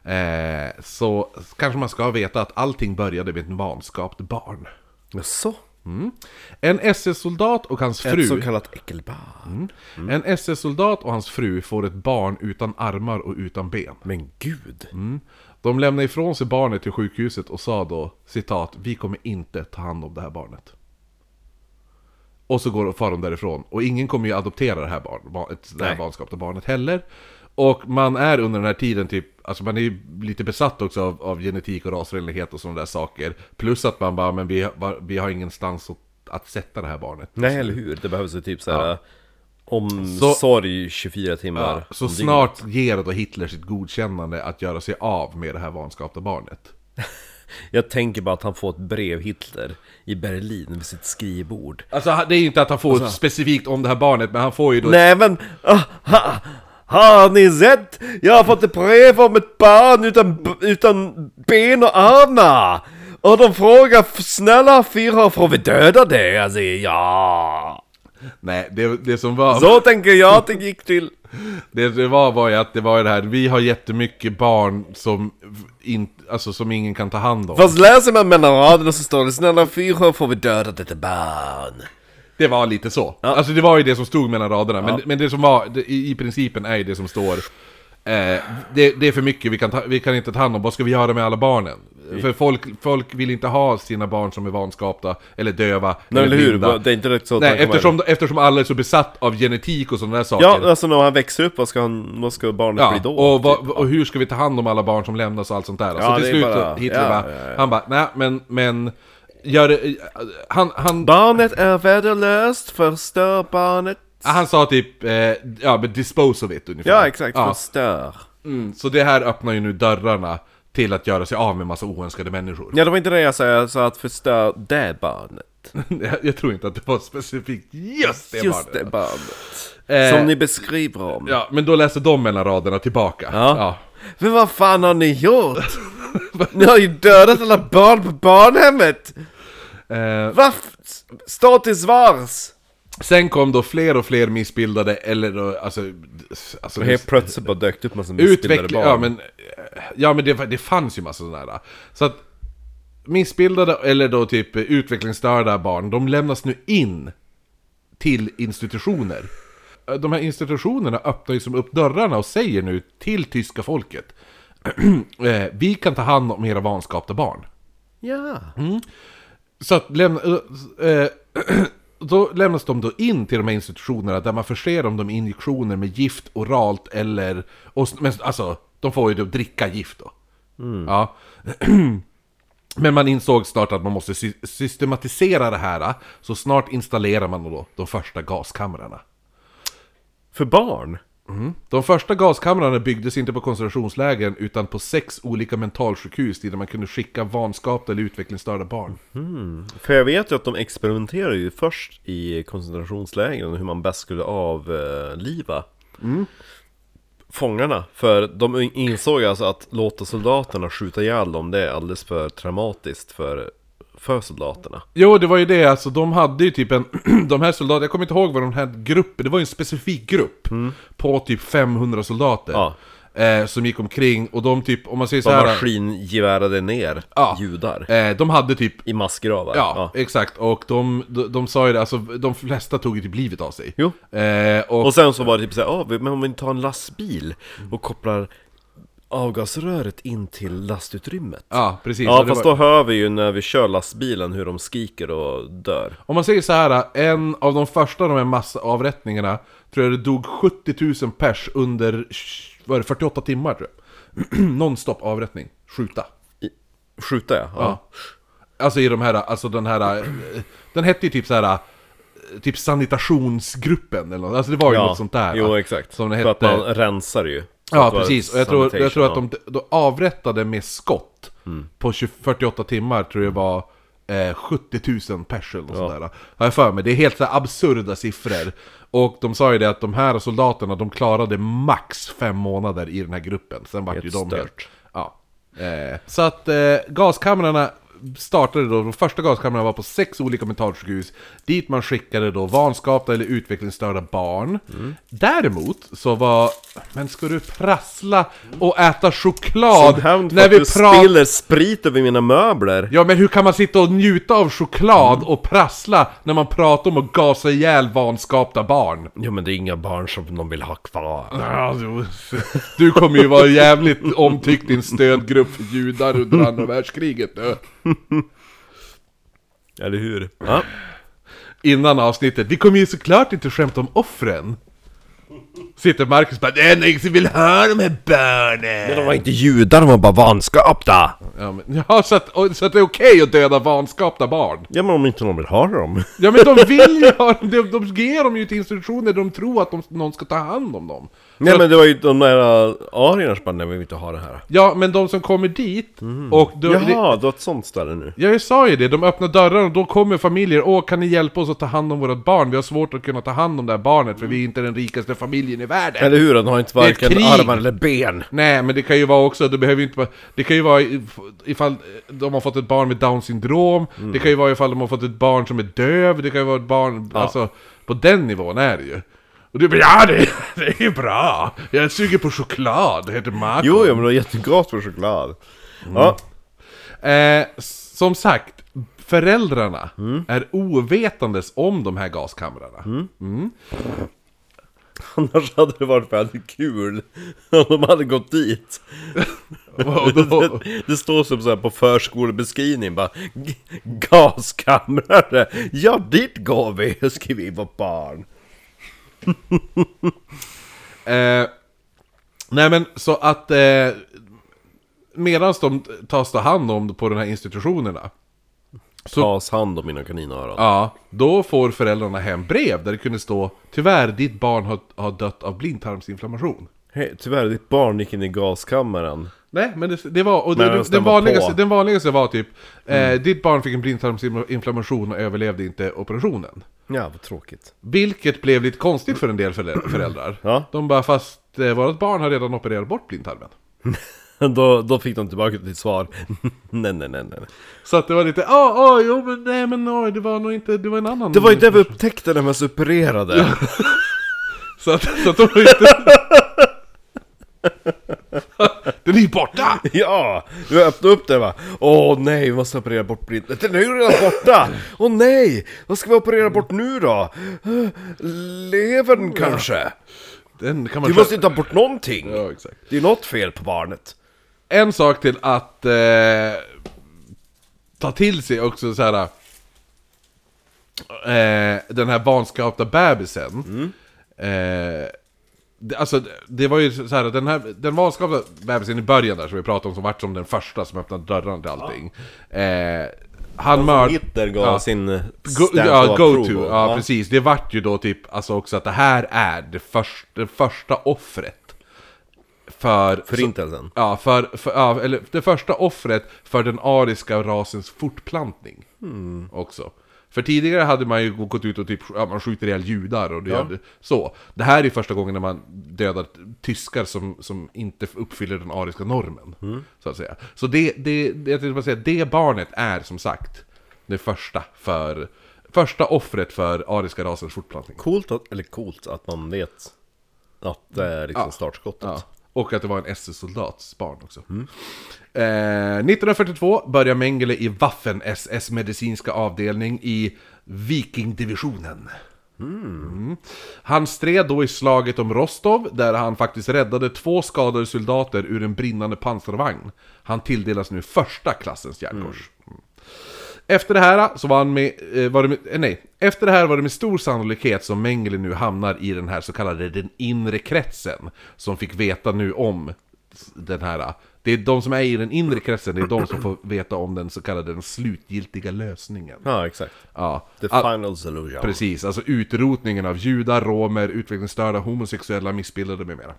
Eh, så kanske man ska veta att allting började med ett vanskapt barn. Jaså? En SS-soldat och hans fru... Ett så kallat äckelbarn. En SS-soldat och hans fru får ett barn utan armar och utan ben. Men gud! De lämnar ifrån sig barnet till sjukhuset och sa då citat Vi kommer inte ta hand om det här barnet. Och så går far de därifrån. Och ingen kommer ju adoptera det här, barn, ba- det här vanskapta barnet heller. Och man är under den här tiden typ, alltså man är ju lite besatt också av, av genetik och rasrenlighet och sådana där saker. Plus att man bara, men vi, har- vi har ingenstans att, att sätta det här barnet. Nej, eller hur? Det behövs ju typ såhär Ja. omsorg 24 timmar Ja, så om dygnet. snart ger då Hitler sitt godkännande att göra sig av med det här vanskapta barnet. Jag tänker bara att han får ett brev Hitler i Berlin vid sitt skrivbord. Alltså det är ju inte att han får specifikt om det här barnet, men han får ju då... Nej men, ah, ha, har ni sett? Jag har fått ett brev om ett barn utan, utan ben och armar! Och de frågar, "F- snälla fyra, får vi döda det? Jag säger ja! Nej, det, det som var... Så tänker jag att det gick till. Det, det var var ju att det var det här, vi har jättemycket barn som, in, alltså, som ingen kan ta hand om. Fast läser man mellan raderna så står det, snälla fyra, får vi döda detta barn? Det var lite så. Alltså det var ju det som stod mellan raderna, men, men det som var, det, i, i principen är ju det som står eh, det, det är för mycket, vi kan, ta, vi kan inte ta hand om, vad ska vi göra med alla barnen? För folk, folk vill inte ha sina barn som är vanskapta, eller döva, Nej eller hur? blinda. Det är inte rätt så Nej, eftersom, eftersom alla är så besatt av genetik och sådana där saker. Ja, alltså när han växer upp, vad ska, han, vad ska barnet Ja, bli då? och, vad, typ? och hur ska vi ta hand om alla barn som lämnas och allt sånt där? Ja, så till slut bara- så Hitler ja, bara, ja, ja. han bara, nej men, men gör han, han, Barnet är värdelöst, förstör barnet. han sa typ, eh, ja men dispose of it ungefär. Ja exakt, Ja, förstör. mm, så det här öppnar ju nu dörrarna till att göra sig av med massa oönskade människor. Ja det var inte det jag sa, sa att förstör det barnet. jag, jag tror inte att det var specifikt just det Just barnet. det barnet. Eh, Som ni beskriver om. Ja, men då läser de mellan raderna tillbaka. Ja. Men vad fan har ni gjort? ni har ju dödat alla barn på barnhemmet! Eh, Va? Stå till svars! Sen kom då fler och fler missbildade, eller då, alltså... alltså Helt plötsligt bara dök upp massa missbildade barn. ja men, ja, men det, det fanns ju massa sådana här. Så att missbildade eller då typ utvecklingsstörda barn, de lämnas nu in till institutioner. De här institutionerna öppnar ju som upp dörrarna och säger nu till tyska folket eh, Vi kan ta hand om era vanskapta barn. Ja. Så att lämna, eh, eh, då lämnas de då in till de här institutionerna där man förser dem med injektioner med gift oralt eller... Och, men, alltså, de får ju då dricka gift då. Ja. Men man insåg snart att man måste sy- systematisera det här, så snart installerar man då de första gaskamrarna. För barn? De första gaskamrarna byggdes inte på koncentrationslägren utan på sex olika mentalsjukhus dit man kunde skicka vanskapta eller utvecklingsstörda barn. För jag vet ju att de experimenterar ju först i koncentrationslägren hur man bäst skulle avliva fångarna. För de insåg alltså att låta soldaterna skjuta ihjäl dem, det är alldeles för traumatiskt för, för soldaterna. Jo, det var ju det, alltså de hade ju typ en... de här soldaterna, jag kommer inte ihåg vad de här gruppen, det var ju en specifik grupp på typ 500 soldater. Ja. Eh, som gick omkring och de typ, om man säger så De här... maskingevärade ner Ja. judar Eh, de hade typ... i massgravar. Ja, exakt. Och de, de, de sa ju det, alltså de flesta tog ju typ livet av sig. Jo. Eh, och, Och sen så var det typ såhär, ah, men om vi tar en lastbil och kopplar avgasröret in till lastutrymmet. ja, precis. Ja, fast var- då hör vi ju när vi kör lastbilen hur de skriker och dör. Om man säger så här, en av de första av de här massavrättningarna tror jag det dog 70 000 pers under vad är det, 48 timmar tror jag. Non-stop avrättning. Skjuta. I, skjuta ja. ja. Alltså i de här, alltså den här, den hette ju typ så här Typ sanitationsgruppen eller något, alltså det var ju Ja, något sånt där Jo exakt. Som det För att hette man rensar ju. Ja precis, och jag tror, jag tror att de, de avrättade med skott Mm. På 20, 48 timmar tror jag var eh, 70 000 pers eller något sådär. Har jag för mig. Det är helt så absurda siffror. Och de sa ju det att de här soldaterna, de klarade max fem månader i den här gruppen. Sen vart ju de stört. helt... Ja. Eh, så att eh, gaskamrarna startade då, de första gaskamrarna var på sex olika mentalsjukhus Dit man skickade då vanskapta eller utvecklingsstörda barn Däremot så var, men ska du prassla och äta choklad Som när vi du pratar... spiller sprit över mina möbler. Ja men hur kan man sitta och njuta av choklad och prassla när man pratar om att gasa ihjäl vanskapta barn? Ja men det är inga barn som de vill ha kvar. Ja, du, du kommer ju vara jävligt omtyckt i en stödgrupp för judar under andra världskriget nu. Eller hur? Ja. Innan avsnittet, vi kommer ju såklart inte skämta om offren. Sitter Marcus bara 'Det är ingen som vill ha de här barnen' Men de var inte judar, de var bara vanskapta. Ja, men, ja så, att, och- så att det är okej att döda vanskapta barn? Ja men om inte de vill ha dem. Ja men de vill ju ha de, de ger dem ju till institutioner där de tror att de, någon ska ta hand om dem. Nej men det var ju de där uh, arierna som bara, nej vi vill inte ha det här. Ja, men de som kommer dit och... Då, det, Jaha, du har ett sånt ställe nu. Ja, jag sa ju det, de öppnar dörrarna och då kommer familjer Åh, kan ni hjälpa oss att ta hand om vårt barn? Vi har svårt att kunna ta hand om det här barnet för vi är inte den rikaste familjen i världen Eller hur? De har inte är ett varken krig. armar eller ben. Nej, men det kan ju vara också, det behöver ju inte vara Det kan ju vara if- ifall de har fått ett barn med down syndrom Det kan ju vara ifall de har fått ett barn som är döv Det kan ju vara ett barn, alltså På den nivån är det ju Och du bara ja, det, det är bra! Jag suger på choklad, det heter Marco Jo, ja men det var jättegott för choklad. Ja. Eh, som sagt, föräldrarna är ovetandes om de här gaskamrarna. Annars hade det varit väldigt kul om de hade gått dit. Och då, Det, det står som så här på förskolebeskrivningen bara "G- Gaskamrare! Ja, dit går vi! skriver vi på barn. eh, nej men så att eh, medan de tas ta hand om på de här institutionerna Så- Tas hand om mina kaninöron. Ja, då får föräldrarna hem brev där det kunde stå Tyvärr, ditt barn har, har dött av blindtarmsinflammation. Hej, tyvärr, ditt barn gick in i gaskammaren. Nej, men det, det var... Och det, den den, vanligaste, på. den vanligaste var typ eh, Ditt barn fick en blindtarmsinflammation och överlevde inte operationen. Ja, vad tråkigt. Vilket blev lite konstigt för en del förä- föräldrar. Ja. De bara, fast eh, vårt barn har redan opererat bort blindtarmen. Då, då fick de tillbaka till svar. nej, nej, nej, nej. Så att det var lite, åh, åh, jo men nej men oj, det var nog inte, det var en annan... Det var ju det vi upptäckte när vi separerade. Så att, så att de var inte... Den är ju borta! Ja! Du öppnade upp det va? Åh nej, vi måste operera bort blind... Den är ju redan borta! Åh nej! Vad ska vi operera bort nu då? Levern kanske? Den kan man köpa- måste inte ta bort någonting! Ja, exakt. Det är något fel på barnet. En sak till att eh, ta till sig också så här. Eh, den här vanskapta bebisen. Eh, det, alltså, det var ju så här, den här den vanskapta bebisen i början där som vi pratade om som vart som den första som öppnade dörrarna till allting. Eh, han mördade... Hitler gav Ja. sin Go, ja, go to, ja va? precis. Det vart ju då typ alltså också att det här är det, först, det första offret. För... Förintelsen. Ja, för, för, ja, eller det första offret för den ariska rasens fortplantning. Hmm. Också. För tidigare hade man ju gått ut och typ, ja, man skjuter ihjäl judar och det gör så. Det här är ju första gången när man dödar tyskar som, som inte uppfyller den ariska normen. Hmm. Så att säga. Så det, det, det, jag tänkte bara säga, det barnet är som sagt det första för... Första offret för ariska rasens fortplantning. Coolt, att, eller coolt att man vet att det är liksom Ja. startskottet. Ja. Och att det var en SS-soldats barn också. Mm. Eh, 1942 börjar Mengele i Waffen-SS medicinska avdelning i Vikingdivisionen. Mm. Han stred då i slaget om Rostov, där han faktiskt räddade två skadade soldater ur en brinnande pansarvagn. Han tilldelas nu första klassens järnkors. Mm. Efter det här så var han med, eh, var det med, eh, nej, efter det här var det med stor sannolikhet som Mengele nu hamnar i den här så kallade den inre kretsen. Som fick veta nu om den här, det är de som är i den inre kretsen, det är de som får veta om den så kallade den slutgiltiga lösningen. Ja, exakt. Ja, The final solution. Precis, alltså utrotningen av judar, romer, utvecklingsstörda, homosexuella, missbildade med mera.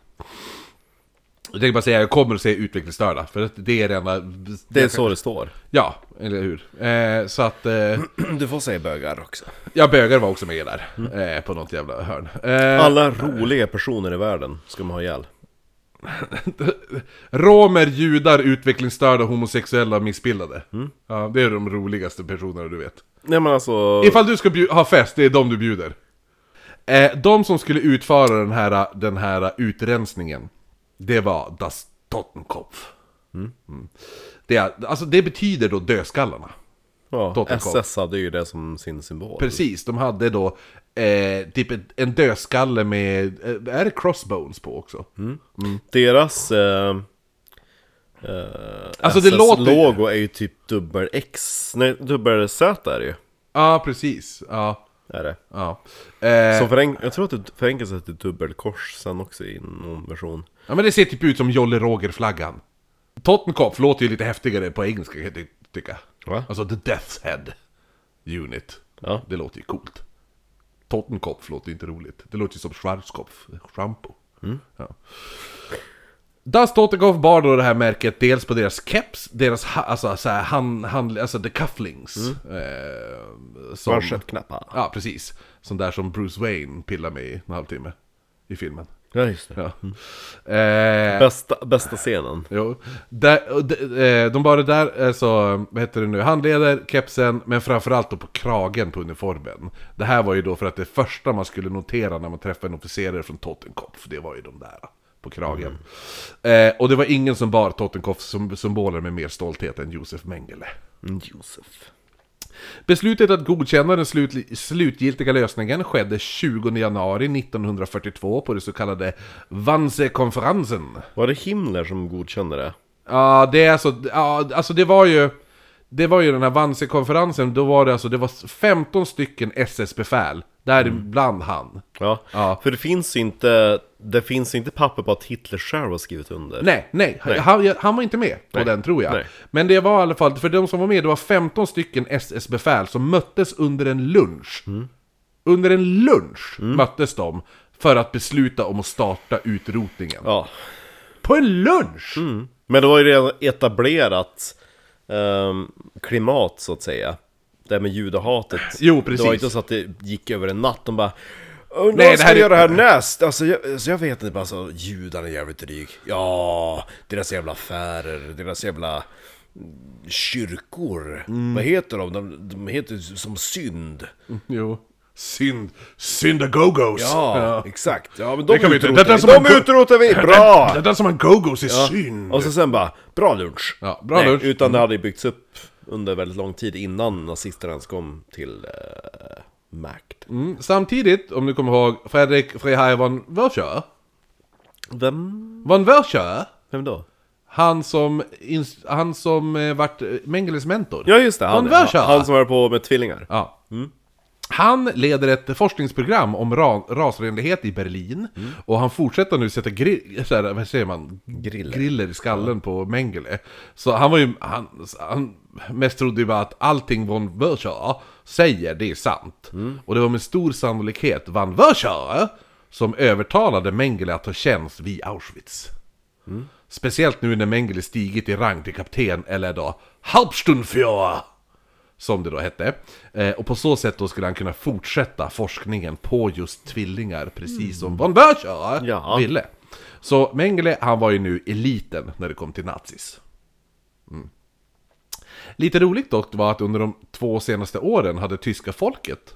Jag tänkte bara säga, jag kommer att säga utvecklingsstörda, för att det är det enda... Det är så det står. Ja, eller hur? Eh, så att... Eh, Du får säga bögar också. ja, bögar var också med där, eh, på något jävla hörn. Eh, Alla roliga personer i världen ska man ha ihjäl. Romer, judar, utvecklingsstörda, homosexuella och missbildade. Ja, det är de roligaste personerna du vet. Nej men alltså... Ifall du ska bju- ha fest, det är de du bjuder. Eh, de som skulle utföra den här, den här utrensningen, det var Das Totenkopf. Mm. Det, är- alltså det betyder då dödskallarna. ja, Totenkopf. SS hade ju det som sin symbol. Precis, de hade då eh, typ en dödskalle med, eh, är det crossbones på också? Deras... Eh, eh, Alltså, det SS låter- logo är ju typ dubbel X, nej dubbel Z är det ju. Ja, precis. Ja, Är det. ja. Eh, Så förenk- jag tror att det förenklas till dubbelkors sen också i någon version. Ja men det ser typ ut som Jolly Roger-flaggan. Tottenkopf låter ju lite häftigare på engelska kan jag ty- tycka. Va? Alltså The Death's Head Unit. Ja. Det låter ju coolt. Tottenkopf låter ju inte roligt. Det låter ju som Schwarzkopf, shampoo. Ja. Das Tottenkopf bar då det här märket dels på deras keps, deras ha, alltså, så här, hand, hand, alltså the cufflinks. Eh, som. Ja, precis. Sån där som Bruce Wayne pillar med i en halvtimme. I filmen. Ja just det. Ja. Eh, Bästa, bästa scenen. Jo. Där, de, eh, de bara där, alltså, vad heter det nu, handleder, kepsen, men framförallt då på kragen på uniformen. Det här var ju då för att det första man skulle notera när man träffade en officerare från Tottenkopf, det var ju de där på kragen. Eh, och det var ingen som bar Tottenkopfs som symboler med mer stolthet än Josef Mengele. Mm, Josef. Beslutet att godkänna den slut, slutgiltiga lösningen skedde 20 januari 1942 på det så kallade Wannsee-konferensen. Var det Himmler som godkände det? Ja, det är alltså, ja, alltså det var ju... Det var ju den här Wannsee-konferensen, då var det alltså, det var 15 stycken SS-befäl, däribland han. Ja. Ja. För det finns inte, det finns inte papper på att Hitler själv har skrivit under. Nej, nej, Han, han var inte med på Nej, den tror jag. nej. Men det var i alla fall, för de som var med, det var 15 stycken SS-befäl som möttes under en lunch. Mm. Under en lunch möttes de för att besluta om att starta utrotningen. Ja. På en lunch! Men det var ju redan etablerat ehm, klimat så att säga. Det här med judahatet. Jo, precis. Det var inte så att det gick över en natt. De bara Undrar Nej, vad det ska är- göra härnäst? Alltså jag, alltså jag vet inte, bara alltså, judarna är jävligt dryg. Ja, deras jävla affärer, deras jävla mm, kyrkor. Mm. Vad heter de? de? De heter som synd. Jo. Synd. Syndagogos. Ja, exakt. Ja, men de Det kan vi utrotar det är vi. som en De utrotar vi! Det Bra! där som en gogos är synd. Och så sen bara, bra lunch! Ja, bra Nej, lunch. Utan det hade ju byggts upp under väldigt lång tid innan nazisterna ens kom till eh, makt. Mm, samtidigt, om du kommer ihåg, Fredrik Freyheim von Wörscher. Vem? Von Wörscher, Vem då? han som, han som eh, vart eh, Mengeles mentor. Ja just det, han, Wörscher. han som var på med tvillingar. Ja. Han leder ett forskningsprogram om ra rasrenlighet i Berlin. Och han fortsätter nu sätta gri- så här, vad säger man? Griller. griller i skallen på Mengele. Så han var ju, han, han mest trodde ju bara att allting von Wörscher säger, det är sant. Och det var med stor sannolikhet von Wörscher som övertalade Mengele att ta tjänst vid Auschwitz. Speciellt nu när Mengele stigit i rang till kapten, eller då Hauptsturmführer som det då hette. Eh, och på så sätt då skulle han kunna fortsätta forskningen på just tvillingar, precis som von Wörscher Ja. ville. Så Mengele, han var ju nu eliten när det kom till nazis. Mm. Lite roligt dock var att under de två senaste åren hade tyska folket,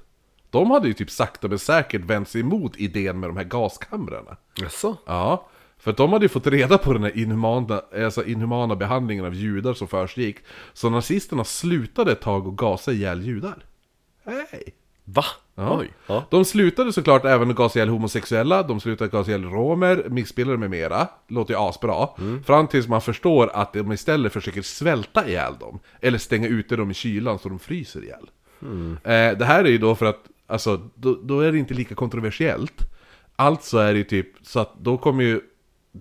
de hade ju typ sakta men säkert vänt sig emot idén med de här gaskamrarna. Jaså? Ja, för att de hade ju fått reda på den här inhumana, alltså inhumana behandlingen av judar som försiggick. Så nazisterna slutade ett tag att gasa ihjäl judar. Hej! Va? Ja. Oj. Ja. De slutade såklart även att gasa ihjäl homosexuella, de slutade gasa ihjäl romer, missbildade med mera. Låter ju asbra. Fram tills man förstår att de istället försöker svälta ihjäl dem. Eller stänga ute dem i kylan så de fryser ihjäl. Eh, det här är ju då för att, alltså, då, då är det inte lika kontroversiellt. Alltså är det ju typ, så att då kommer ju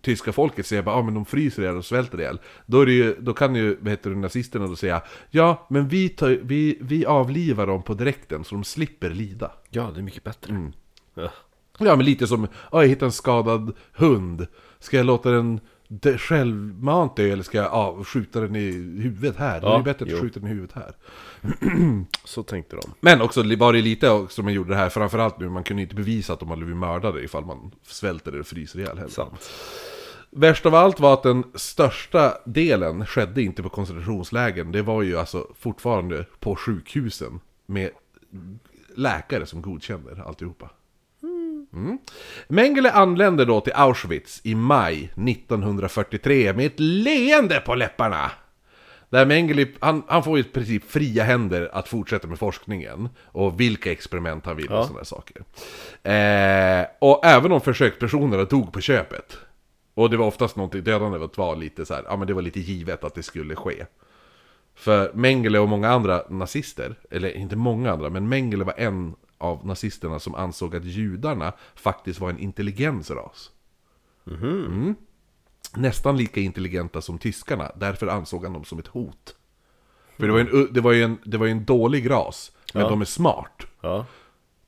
tyska folket säga bara, ah, men de fryser ihjäl och svälter ihjäl. Då, är det ju, då kan ju, vad heter det, nazisterna då säga, ja, men vi, tar, vi, vi avlivar dem på direkten så de slipper lida. ja, det är mycket bättre. Ja. Ja men lite som, ja jag hittar en skadad hund. Ska jag låta den det självmant dö eller ska jag ja, skjuta den i huvudet här? det är Ja, ju bättre att jo. skjuta den i huvudet här. Så tänkte de. Men också var det lite också man gjorde det här, framförallt nu, man kunde inte bevisa att de hade blivit mördade ifall man svälter eller fryser ihjäl heller. Sant. Värst av allt var att den största delen skedde inte på koncentrationslägren. Det var ju alltså fortfarande på sjukhusen med läkare som godkände alltihopa. Mm. Mengele anlände då till Auschwitz i maj 1943 med ett leende på läpparna. Där Mengele, han, han får ju i princip fria händer att fortsätta med forskningen och vilka experiment han vill och Ja. sådana saker. Eh, och även om försökspersonerna dog på köpet. Och det var oftast någonting, dödandet var lite så här, ja men det var lite givet att det skulle ske. För Mengele och många andra nazister, eller inte många andra, men Mengele var en av nazisterna som ansåg att judarna faktiskt var en intelligensras. Mm. Nästan lika intelligenta som tyskarna, därför ansåg han dem som ett hot. För det var ju en, det var ju en, det var en dålig ras, men Ja. de är smart. Ja.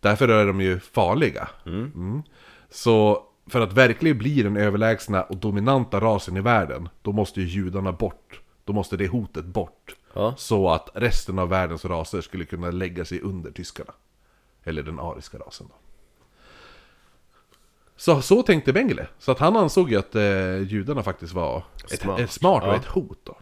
Därför är de ju farliga. Mm. Så för att verkligen bli den överlägsna och dominanta rasen i världen, då måste ju judarna bort. Då måste det hotet bort. Ja. Så att resten av världens raser skulle kunna lägga sig under tyskarna. Eller den ariska rasen då. Så, så tänkte Mengele. Så att han ansåg ju att eh, judarna faktiskt var ett, Smart. ett smart och Ja. ett hot då.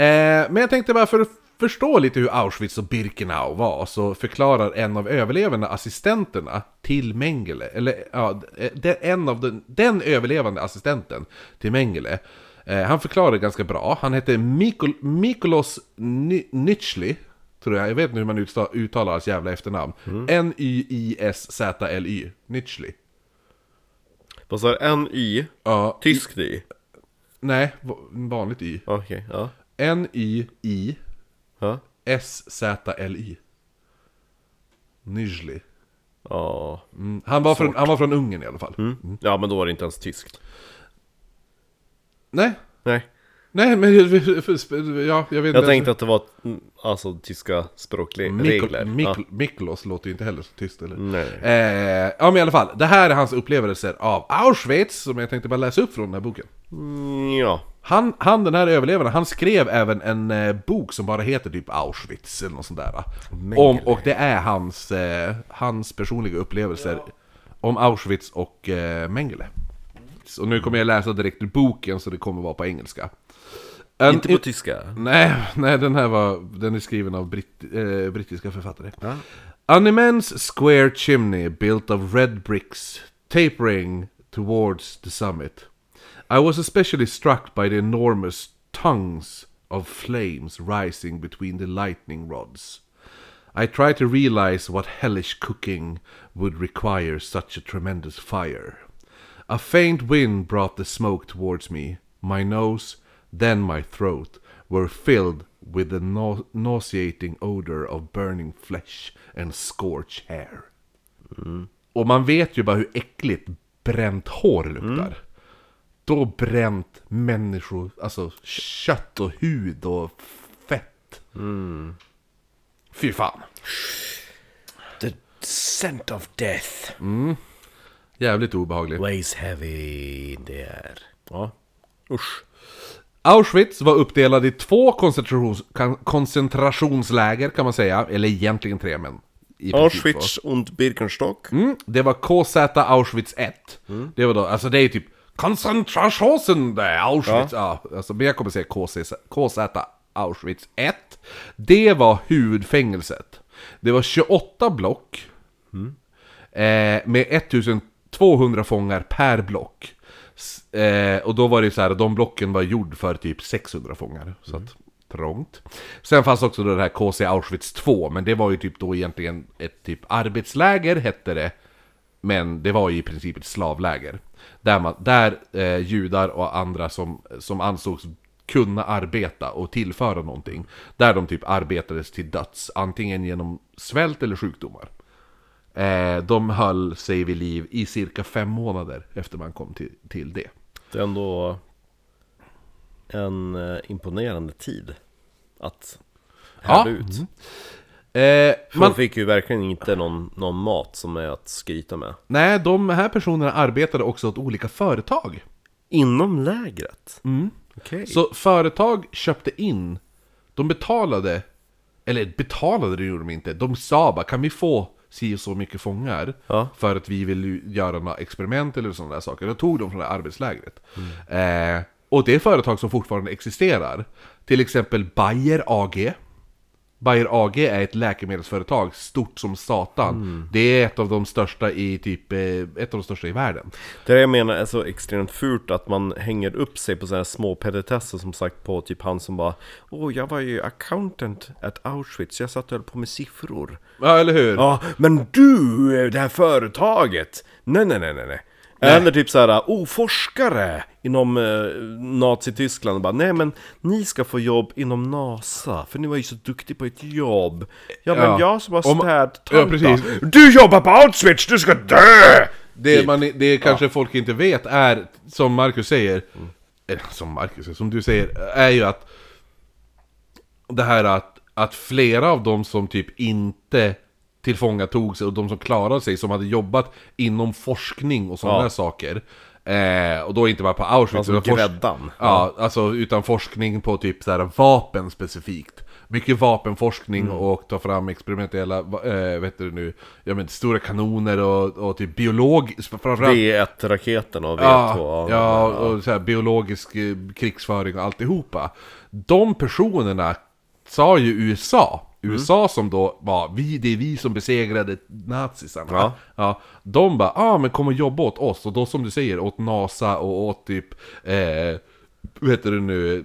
Eh, men jag tänkte bara för att förstå lite hur Auschwitz och Birkenau var så förklarar en av överlevande assistenterna till Mengele, eller ja, den, en av den, den överlevande assistenten till Mengele eh, Han förklarar det ganska bra, han hette Mikol, Mikolos Nychly Tror jag, jag vet inte hur man uttalar hans jävla efternamn N-Y-I-S-Z-L-Y Nychly Vad sa du? N-Y? Ja, Tyskt Y? nej, va- vanligt Y Okej, ja. N-Y-I Ja. S-Z-L-Y Nychly Ja. Mm, han, var från, han var från Ungern i alla fall. Mm. Ja, men då var det inte ens tyskt. Nej, Nej. Nej men ja, jag vet inte. Jag tänkte att det var mm, alltså tyska språkregler. Mikl, Mikl, Ja. Miklos låter ju inte heller så tyst eller? Nej. Eh, ja men i alla fall, det här är hans upplevelser av Auschwitz som jag tänkte bara läsa upp från den här boken. Mm, Ja. Han, han den här överlevaren, han skrev även en eh, bok som bara heter typ Auschwitz eller något sånt där. Om, och det är hans, eh, hans personliga upplevelser om Auschwitz och eh, Mengele. Så nu kommer jag läsa direkt ur boken så det kommer vara på engelska. En- Inte på tyska. Nej, nej den här var, den är skriven av britt, eh, brittiska författare. An immense square chimney built of red bricks tapering towards the summit. I was especially struck by the enormous tongues of flames rising between the lightning rods. I tried to realize what hellish cooking would require such a tremendous fire. A faint wind brought the smoke towards me. My nose, then my throat, were filled with the nau- nauseating odor of burning flesh and scorched hair. Och man vet ju bara hur äckligt bränt hår luktar. Då bränt människor, alltså kött och hud och fett. Fy fan. The scent of death Jävligt obehagligt. weighs heavy in the air. Ja. Usch. Auschwitz var uppdelad i två koncentrations, koncentrationsläger kan man säga, eller egentligen tre men... Auschwitz und Birkenstock. Mm, det var KZ Auschwitz 1. Det var då, alltså det är typ koncentrationen där Auschwitz, ja. alltså, men jag kommer säga KZ, KZ Auschwitz 1. Det var huvudfängelset. Det var 28 block. Eh, med 1200 fångar per block. Eh, och då var det så här, de blocken var gjord för typ 600 fångar. Så att, trångt. Sen fanns också då det här KC Auschwitz 2, men det var ju typ då egentligen ett typ arbetsläger hette det. Men det var ju i princip ett slavläger. Där, man, där eh, judar och andra som, som ansågs kunna arbeta och tillföra någonting. Där de typ arbetades till döds, antingen genom svält eller sjukdomar. Eh, de höll sig vid liv i cirka fem månader efter man kom till, till det. Det är ändå en eh, imponerande tid att Ja. härda ut. Eh, För man, de fick ju verkligen inte någon, någon mat som är att skryta med. nej, de här personerna arbetade också åt olika företag. Inom lägret? Mm. Okej. Så företag köpte in, de betalade, eller betalade det gjorde de inte, de sa bara kan vi få si och så mycket fångar Ja. för att vi vill göra några experiment eller sådana där saker. Då tog de från det här arbetslägret. Eh, och det är företag som fortfarande existerar. Till exempel Bayer AG. Bayer AG är ett läkemedelsföretag, stort som satan. Det är ett av de största i typ, eh, ett av de största i världen. Det jag menar är så extremt fult att man hänger upp sig på sådana små petitesser som sagt på typ han som bara Åh, jag var ju accountant at Auschwitz, jag satt och höll på med siffror Ja, eller hur? Ja, men du, det här företaget! Nej, nej, nej, nej, nej. Eller typ såhär, oh, forskare inom eh, Nazityskland och bara Nej men ni ska få jobb inom NASA, för ni var ju så duktig på ett jobb Ja men Ja. jag som har Om- städtanta Ja. Du jobbar på Auschwitz, du ska dö! Det, man, det kanske folk inte vet är, som Marcus säger, eller som Marcus som du säger, är ju att det här att, att flera av dem som typ inte tillfångatog sig och de som klarade sig, som hade jobbat inom forskning och sådana Ja. där saker. Eh, och då inte bara på Auschwitz, Alltså gräddan. Ja, alltså utan forskning på typ så här vapen specifikt. Mycket vapenforskning Mm. och ta fram experimentella, äh, vet du nu, ja men stora kanoner och, och typ biolog... Framförallt, V1-raketen och V2 ja, ja, och så här, biologisk eh, krigsföring och alltihopa. De personerna sa ju USA. Mm. USA som då var, vi, det är vi som besegrade nazisarna. Ja. Ja, de bara, ah men kom och jobba åt oss. Och då som du säger, åt NASA och åt typ, eh, vad heter det nu,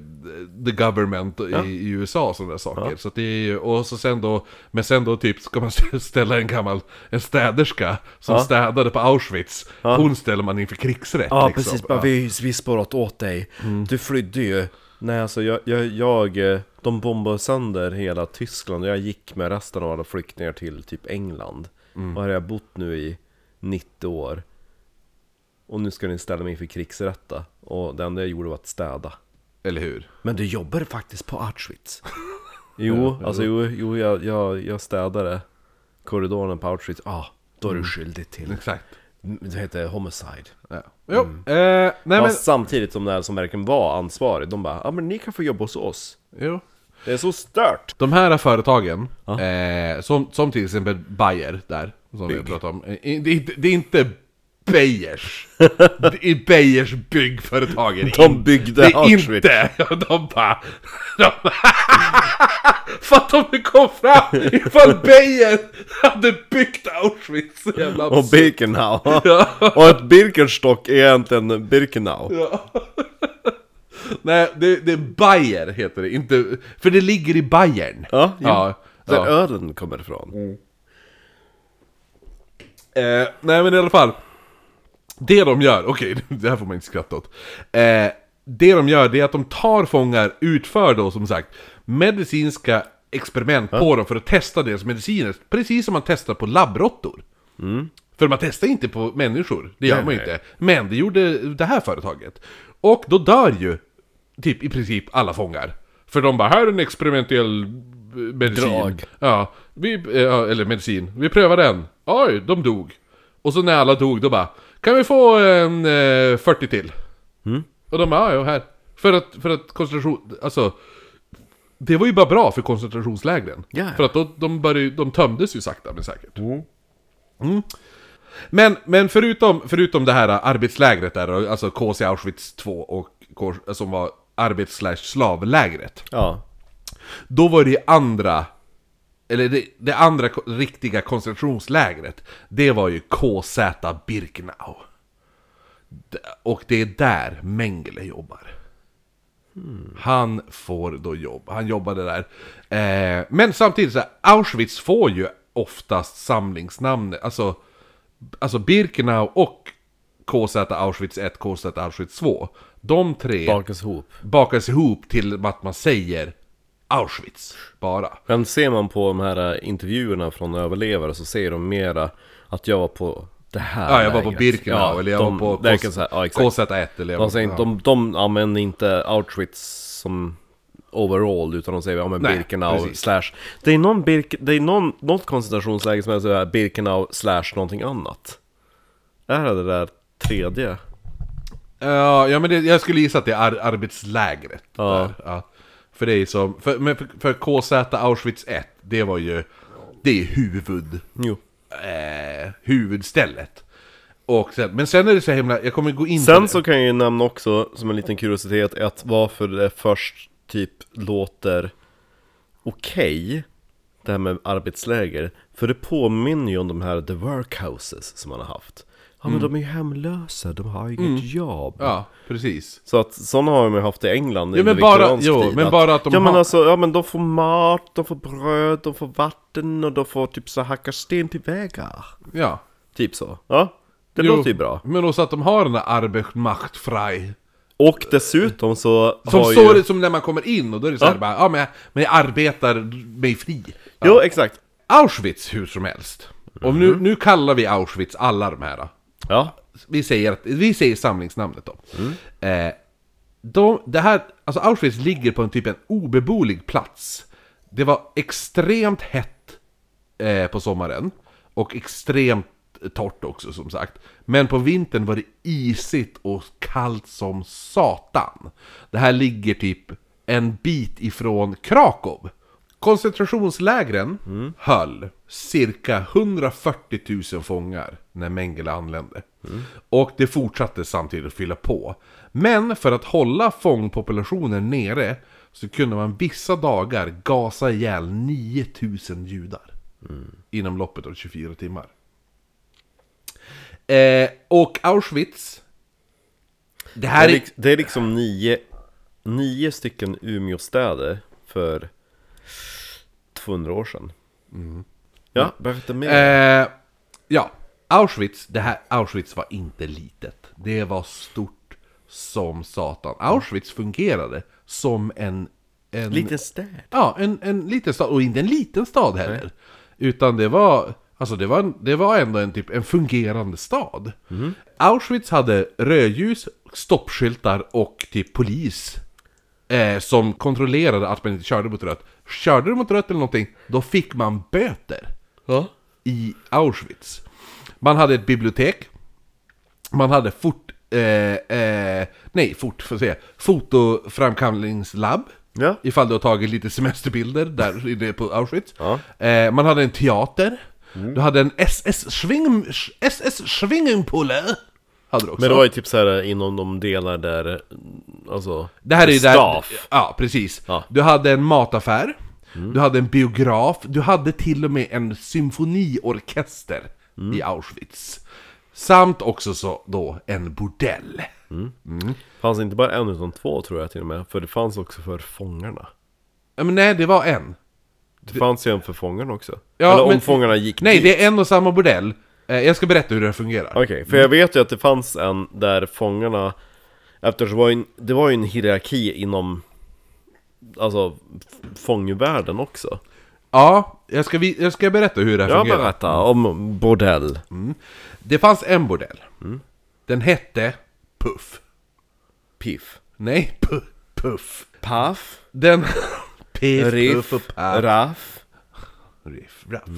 the government i, i USA och sådana saker. Så att det är ju, och så sen då, men sen då typ ska man ställa en gammal, en städerska som städade på Auschwitz. Hon ställer man inför krigsrätt Ja liksom. precis, bara, vi, vi spårat åt dig Du flydde ju Nej alltså jag, jag, jag, eh, de bombade sönder hela Tyskland. Och jag gick med resten av alla flyktingar till typ England. Och här har jag bott nu i 90 år. Och nu ska ni ställa mig inför krigsrätta. Och det enda jag gjorde var att städa. Eller hur? Men du jobbar faktiskt på Auschwitz. Jo, alltså jo, jo jag, jag, jag städade korridoren på Auschwitz. Ja, då är du skyldig till Exakt. Det heter homicide. Ja. Jo, eh, nej men... Samtidigt som den som verkligen var ansvarig, de bara ja men ni kan få jobba hos oss. Jo. Det är så stört! De här företagen, eh, som, som till exempel Bayer där, som vi Bygg. pratade om. eh, Det är, inte- det är inte Beyers. Det är Beyers byggföretagen. De byggde Det är Auschwitz. inte! De bara... De, Fatta om det kom fram ifall Beijer hade byggt Auschwitz! Jävla Och. Birkenau Ja. Och ett Birkenstock är egentligen Birkenau Ja. Nej, det, det är Bayer heter det, inte... För det ligger i Bayern. Ja, jo. ja. Där ja. ölen kommer ifrån Eh, nej men i alla fall. Det de gör, okej, det här får man inte skratta åt. Eh, det de gör det är att de tar fångar, utför då som sagt medicinska experiment på dem för att testa deras mediciner. Precis som man testar på labbråttor. För man testar inte på människor, det gör Nej, man ju nej. inte. Men det gjorde det här företaget. Och då dör ju typ i princip alla fångar. För de bara, här är en experimentell eh, medicin. Drag. Ja, vi, eh, eller medicin. Vi prövar den. Oj, de dog. Och så när alla dog, då bara, kan vi få en eh, 40 till? Och de bara, ja, här. För att, för att koncentration, alltså... Det var ju bara bra för koncentrationslägren. Ja. För att då, de, började, de tömdes ju sakta men säkert. Mm. Men, men förutom, förutom det här arbetslägret där, alltså KC Auschwitz 2 och som var arbets slavlägret. Ja Då var det andra, eller det, det andra riktiga koncentrationslägret, det var ju KZ Birkenau. Och det är där Mengele jobbar. Han får då jobb, han jobbade där. Eh, men samtidigt så här, Auschwitz får ju oftast samlingsnamn, alltså, alltså Birkenau och KZ Auschwitz 1, KZ Auschwitz 2. De tre Bakas ihop bakas ihop till att man säger Auschwitz bara. Men ser man på de här eh, intervjuerna från överlevare så säger de mera att jag var på det här Ja, jag var på lägret. Birkenau Ja, eller jag de, var på kan säga, ja, exakt. KZ1 eller jag var De, säger, ja. inte- de, de använder inte Auschwitz som overall utan de säger ja men Nej, Birkenau precis. slash Det är någon Birk, det är någon, något koncentrationsläge som är så här Birkenau slash någonting annat Är det det där tredje? Ja, ja men det, jag skulle gissa att det är ar arbetslägret. Ja. Där, ja. För det är som, för, men för, för KZ Auschwitz 1, det var ju, det är huvud, Jo. eh, huvudstället. Och sen, men sen är det så himla, jag kommer gå in på Sen det. så kan jag ju nämna också, som en liten kuriositet, att varför det först typ låter okej, det här med arbetsläger. För det påminner ju om de här the workhouses som man har haft. Ja men de är ju hemlösa, de har ju inget jobb. Mm. Ja, precis. Så att sådana har man ju haft i England Ja, men bara- viktoriansk jo, tid, men bara att de Ja men har- alltså, ja men de får mat, de får bröd, de får vatten och de får typ så hacka sten till vägar. Ja. Typ så. Ja, det Jo, låter ju bra. Men också att de har den där Arbeitsmacht frei. Och dessutom så Som har ju... det som när man kommer in och då är det så här Ja. bara, ja men jag, men jag arbetar mig fri. Ja. Jo, exakt. Auschwitz hur som helst. Och nu, nu kallar vi Auschwitz alla de här. Ja. Vi säger, att, vi säger samlingsnamnet då. Eh, de, det här, alltså Auschwitz ligger på en typ en obeboelig plats. Det var extremt hett eh, på sommaren. Och extremt torrt också som sagt. Men på vintern var det isigt och kallt som satan. Det här ligger typ en bit ifrån Krakow. Koncentrationslägren höll cirka 140 000 fångar när Mengele anlände. Och det fortsatte samtidigt att fylla på. Men för att hålla fångpopulationen nere så kunde man vissa dagar gasa ihjäl 9000 judar. Inom loppet av 24 timmar. Eh, och Auschwitz... Det Det här är, är... det är liksom nio, nio stycken Umeåstäder för 200 år sedan. Ja, berätta mer. Eh, ja, Auschwitz, det här Auschwitz var inte litet. Det var stort som satan. Auschwitz fungerade som en... en Liten städ. Ja, en, en liten stad. Och inte en liten stad heller. Utan det var... Alltså det var, en- det var ändå en, typ, en fungerande stad. Auschwitz hade rödljus, stoppskyltar och typ polis. Eh, som kontrollerade att man inte körde mot rött. Körde du mot rött eller någonting, då fick man böter Ja. i Auschwitz. Man hade ett bibliotek. Man hade fort... Eh, eh, nej, fort, får säga. Fotoframkallningslabb. Ja. Ifall du har tagit lite semesterbilder där inne på Auschwitz. Ja. Eh, man hade en teater. Du hade en SS Schwing... Hade du också. Men det var ju typ så här inom de delar där, alltså, Det här är ju där... staff. Ja, precis. Ja. Mm. Du hade en mataffär. Du hade en biograf. Du hade till och med en symfoniorkester Mm. i Auschwitz. Samt också så då en bordell. fanns inte bara en utan två tror jag till och med, för det fanns också för fångarna. Ja, men nej, det var en. Det fanns ju en för fångarna också. Ja, Eller om men- fångarna gick Nej, dit. det är en och samma bordell. Eh, Jag ska berätta hur det fungerar. Okej, för jag vet ju att det fanns en där fångarna Eftersom det var ju en, det var ju en hierarki inom Alltså fångvärlden också Ja, jag ska, jag ska berätta hur det här Jag fungerar. berätta om bordell Det fanns en bordell. Mm. Den hette Puff. Piff Nej, pu Puff. Paff Den... Piff, Riff Puff och Paff. Raff Riff, raff.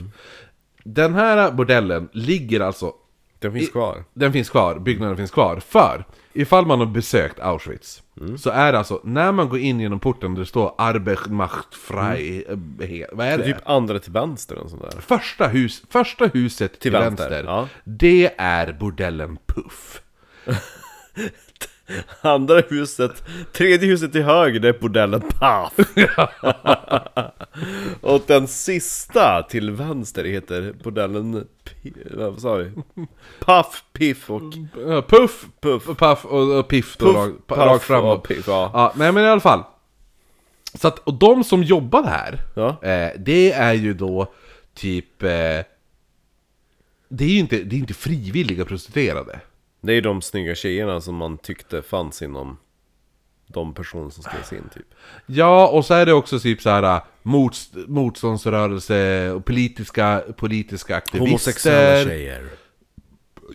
Den här bordellen ligger alltså, Den finns I- kvar den finns kvar, byggnaden finns kvar. För, ifall man har besökt Auschwitz, så är det alltså, när man går in genom porten där det står Arbeitsmacht frei, he- vad är Det det? är typ andra till vänster sånt där Första, hus, första huset till, vänster, vänster, ja. det är bordellen Puff. Andra huset, tredje huset till höger, det är bordellen Paff Och den sista till vänster heter bordellen P- vad sa vi? Paff, Piff och Eh, Puff, Puff. och Puff och, och Piff då, Puff, rakt, Puff rakt fram. och Piff, ja. Ja, nej men i alla fall. Så att, och de som jobbade här, Ja. eh, det är ju då typ... Eh, det är ju inte, det är inte frivilliga prostituerade. Det är de snygga tjejerna som man tyckte fanns inom de personer som skrevs in typ Ja, och så är det också typ så här motst, motståndsrörelse och politiska, politiska aktivister. Homosexuella tjejer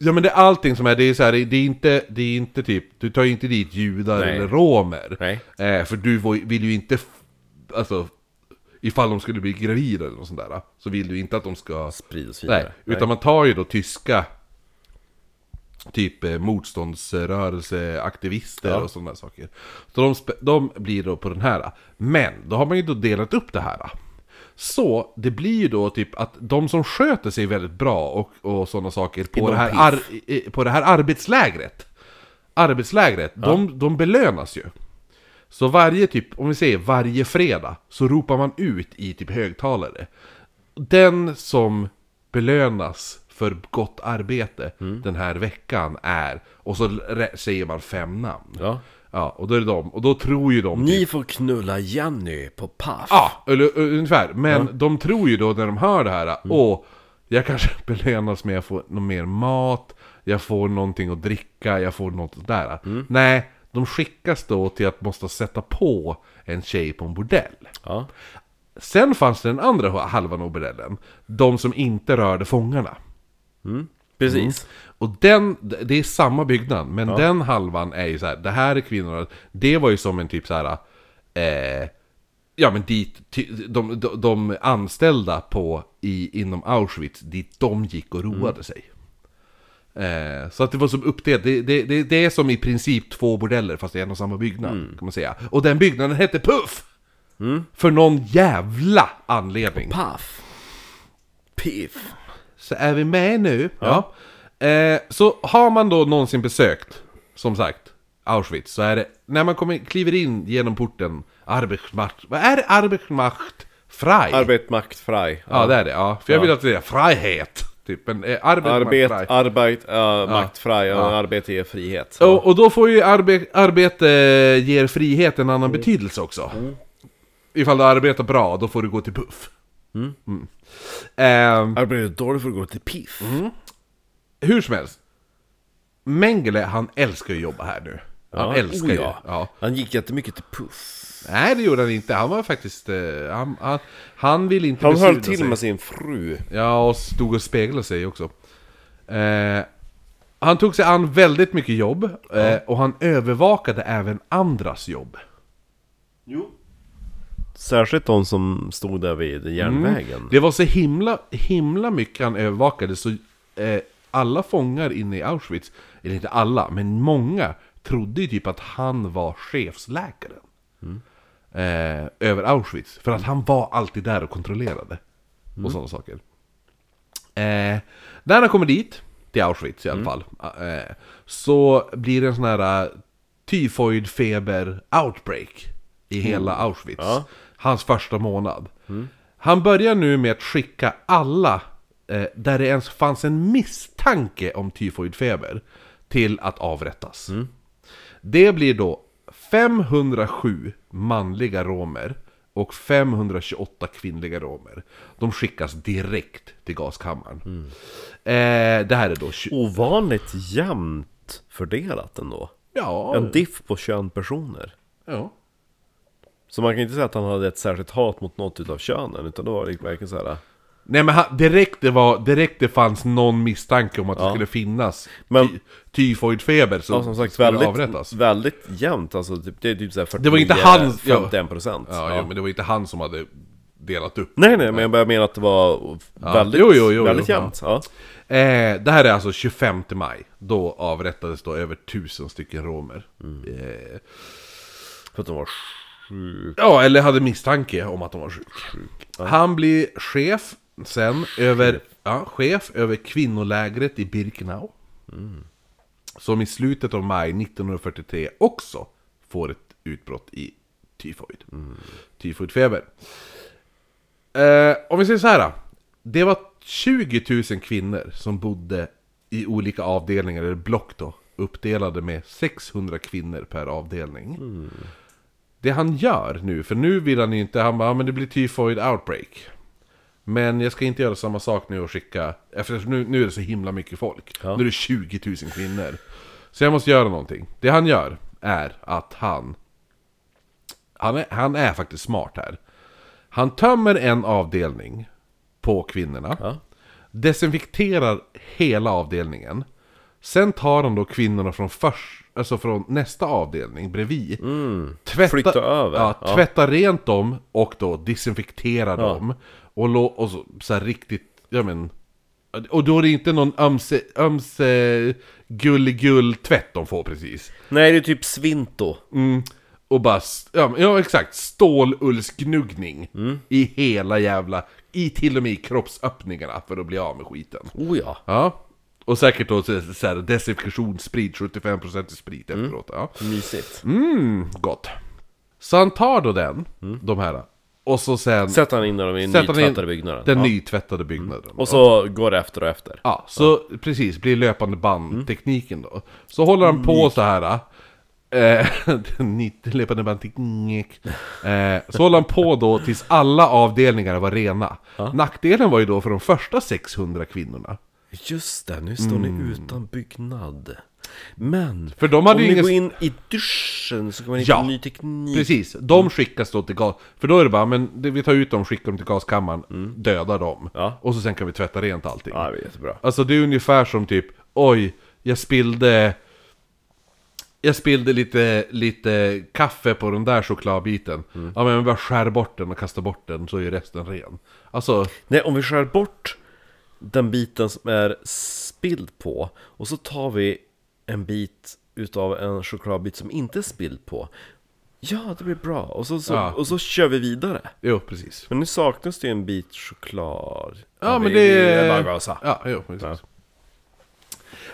Ja men det är allting som är, det är så här, det är inte, det är inte typ, du tar ju inte dit judar Nej. eller romer. Nej. Eh, för du vill ju inte, alltså, ifall de skulle bli gravida eller något sånt där, så vill du inte att de ska... Spridas Nej, vidare utan man tar ju då tyska typ eh, motståndsrörelseaktivister och sådana saker. Så de, de blir då på den här. Men då har man ju då delat upp det här. Så det blir ju då typ att de som sköter sig väldigt bra och, och sådana saker på det, här ar, på det här arbetslägret. Arbetslägret, de, de belönas ju. Så varje typ, om vi säger varje fredag, så ropar man ut i typ högtalare. Den som belönas för gott arbete Mm. den här veckan är, och så säger man fem namn. Ja. Ja, och då är det de, och då tror ju de typ, Ni får knulla Jenny på Paff. Ja, eller uh, ungefär. Men de tror ju då när de hör det här, åh, jag kanske belönas med att få någon mer mat, jag får någonting att dricka, jag får något där. Nej, de skickas då till att måste sätta på en tjej på en bordell. Ja. Sen fanns det den andra halvan av bordellen, de som inte rörde fångarna. Precis. Och den, det är samma byggnad, men den halvan är ju så här, det här är kvinnorna, det var ju som en typ så här. Eh, ja men dit, de, de, de anställda på, i, inom Auschwitz, dit de gick och roade sig. Eh, så att det var som uppdelat, det, det, det, det är som i princip två bordeller fast det är en och samma byggnad, kan man säga. Och den byggnaden hette Puff! För någon jävla anledning. Paff. Piff. Så är vi med nu? Ja. Eh, så har man då någonsin besökt, som sagt, Auschwitz, så är det, när man kommer, kliver in genom porten, Arbeitsmacht, vad är det? Arbeitsmacht Frei? Arbet, makt, frei. ja, det är det, ja. För jag vill att det är frihet, typ, men eh, Arbeitsmacht Arbet, Frei. arbet, uh, makt, frei. Ja. Arbete ger frihet. Och, och då får ju arbe arbete ger frihet en annan betydelse också. Ifall du arbetar bra, då får du gå till puff. Mm. Ehm, Arbetar dåligt för att gå till piff. Hur som helst. Mengele, han älskar ju att jobba här nu. Han Ja, älskar oh ju. ja. Ja. Han gick jättemycket till puff. Nej, det gjorde han inte. Han var faktiskt... Eh, han, han, han vill inte Han höll till sig. med sin fru. Ja, och stod och speglade sig också. Eh, han tog sig an väldigt mycket jobb. Eh, och han övervakade även andras jobb. Jo. Särskilt de som stod där vid järnvägen. Det var så himla, himla mycket han övervakade så eh, alla fångar inne i Auschwitz, eller inte alla, men många trodde ju typ att han var chefsläkaren. Eh, över Auschwitz. För att han var alltid där och kontrollerade. Och sådana saker. Eh, när han kommer dit, till Auschwitz i alla fall, eh, så blir det en sån här eh, tyfoidfeber outbreak i hela Auschwitz. Ja. Hans första månad. Han börjar nu med att skicka alla, eh, där det ens fanns en misstanke om tyfoidfeber, till att avrättas. Det blir då 507 manliga romer och 528 kvinnliga romer. De skickas direkt till gaskammaren. Eh, det här är då... tju- Ovanligt jämnt fördelat ändå. Ja, En diff på 21 personer. ja. Så man kan inte säga att han hade ett särskilt hat mot något utav könen, utan då var det verkligen så här. Nej men han, direkt, det var, direkt det fanns någon misstanke om att det Ja. skulle finnas Men- ty, tyfoidfeber så Ja, som sagt, väldigt, avrättas. väldigt jämnt. Alltså, typ, det är typ såhär 49, Det var inte ja. 51 procent. Ja, Jo, men det var inte han som hade delat upp. Nej, nej, men jag menar att det var väldigt, jo, jo, jo, väldigt jämnt. Ja. Eh, det här är alltså 25 maj. Då avrättades då över tusen stycken romer. Eh, För att de var sjukt. ja, eller hade misstanke om att de var sjuka. Han blir chef sen över, ja, chef över kvinnolägret i Birkenau. Som i slutet av maj 1943 också får ett utbrott i tyfoid. Tyfoidfeber. Eh, om vi säger så här. Det var 20 000 kvinnor som bodde i olika avdelningar, eller block då. Uppdelade med 600 kvinnor per avdelning. Det han gör nu, för nu vill han inte, han bara, men det blir tyfoid outbreak. Men jag ska inte göra samma sak nu och skicka, eftersom nu, nu är det så himla mycket folk. Ja. Nu är det 20 000 kvinnor. Så jag måste göra någonting. Det han gör är att han, han är, han är faktiskt smart här. Han tömmer en avdelning på kvinnorna. Ja. Desinfekterar hela avdelningen. Sen tar han då kvinnorna från, först, alltså från nästa avdelning bredvid. Tvätta, Flytta över, Ja, ja. tvätta rent dem och då desinfektera dem. Och, lo, och så, så här riktigt, ja men... Och då är det inte någon ömse, ömse gulligull-tvätt de får precis. Nej, det är typ Svinto. Mm. Och bara, ja, ja exakt, stålullsgnuggning i hela jävla, i till och med i kroppsöppningarna för att bli av med skiten. Oh ja. Ja. Och säkert då så, så här, desinfektionssprit, 75% i sprit efteråt. Ja. Mysigt. Mm, gott. Så han tar då den, de här, och så sen Sätter han in dem i den sätter han in nytvättade byggnaden. den nytvättade byggnaden. Och så går det efter och efter. Ja, så precis, blir löpande band-tekniken då. Så håller han på så här. Eh, löpande band-teknik. Eh, så håller han på då tills alla avdelningar var rena. Nackdelen var ju då för de första 600 kvinnorna. Just det, nu står ni utan byggnad. Men, För de hade om ni ingen- går in i duschen så kommer ni Ja, till ny teknik. Precis, de skickas då till gas... För då är det bara, men det, vi tar ut dem, skickar dem till gaskammaren, dödar dem. Ja. Och så sen kan vi tvätta rent allting. Ja, det är jättebra. Alltså det är ungefär som typ, oj, jag spillde... Jag spillde lite, lite kaffe på den där chokladbiten. Ja men bara skär bort den och kasta bort den så är resten ren. Alltså, Nej, om vi skär bort den biten som är spilld på och så tar vi en bit utav en chokladbit som inte är spilld på. Ja, det blir bra. Och så, så, Ja. och så kör vi vidare. jo precis. Men nu saknas det ju en bit choklad. Ja, men det är... bara gasa. Ja, jo, precis.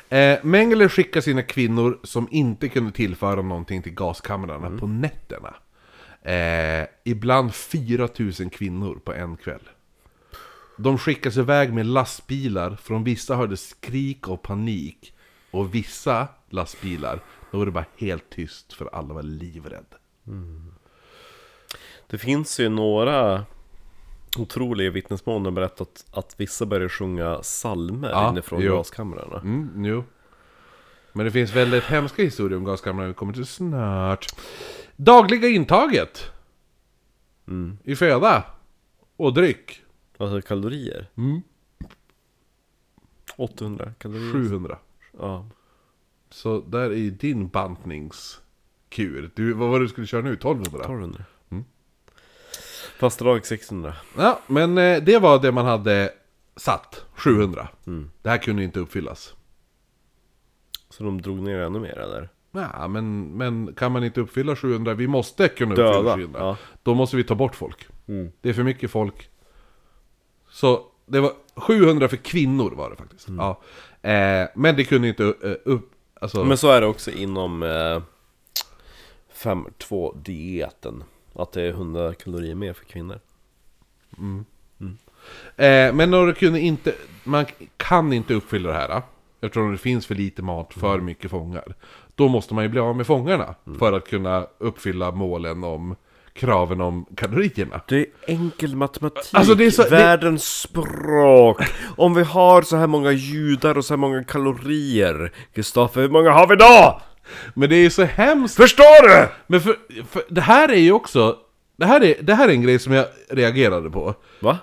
Eh, Mengele skickar sina kvinnor som inte kunde tillföra någonting till gaskamrarna på nätterna. Eh, ibland 4000 kvinnor på en kväll. De skickas iväg med lastbilar, från vissa hördes skrik och panik. Och vissa lastbilar, då var det bara helt tyst för alla var livrädda. Det finns ju några otroliga vittnesmål som berättat att vissa börjar sjunga salmer Ja, inifrån jo. gaskamrarna. Mm, jo. Men det finns väldigt hemska historier om gaskamrarna vi kommer till snart. Dagliga intaget. I föda. Och dryck. Alltså kalorier. Mm. 800 kalorier. 700. Ja. Så där är ju din bantningskur. Du, vad var det du skulle köra nu? 1200? 1200. Mm. Fasta dag 600. Ja, men eh, det var det man hade satt. 700. Det här kunde inte uppfyllas. Så de drog ner ännu mer eller? Ja, men, men kan man inte uppfylla 700? Vi måste kunna uppfylla Döda, 700. ja. Då måste vi ta bort folk. Mm. Det är för mycket folk. Så det var 700 för kvinnor var det faktiskt. Ja. Eh, men det kunde inte uh, upp... Alltså, Men så är det också inom eh, 5-2 dieten. Att det är 100 kalorier mer för kvinnor. eh, men när du kunde inte... Man kan inte uppfylla det här. Eftersom det finns för lite mat, för mycket fångar. Då måste man ju bli av med fångarna. För att kunna uppfylla målen om kraven om kalorierna. Det är enkel matematik, Alltså, det är så- det- världens språk. Om vi har så här många judar och så här många kalorier, Kristoffer, hur många har vi då? Men det är ju så hemskt Förstår du? Men för, för det här är ju också... Det här är, det här är en grej som jag reagerade på. Va?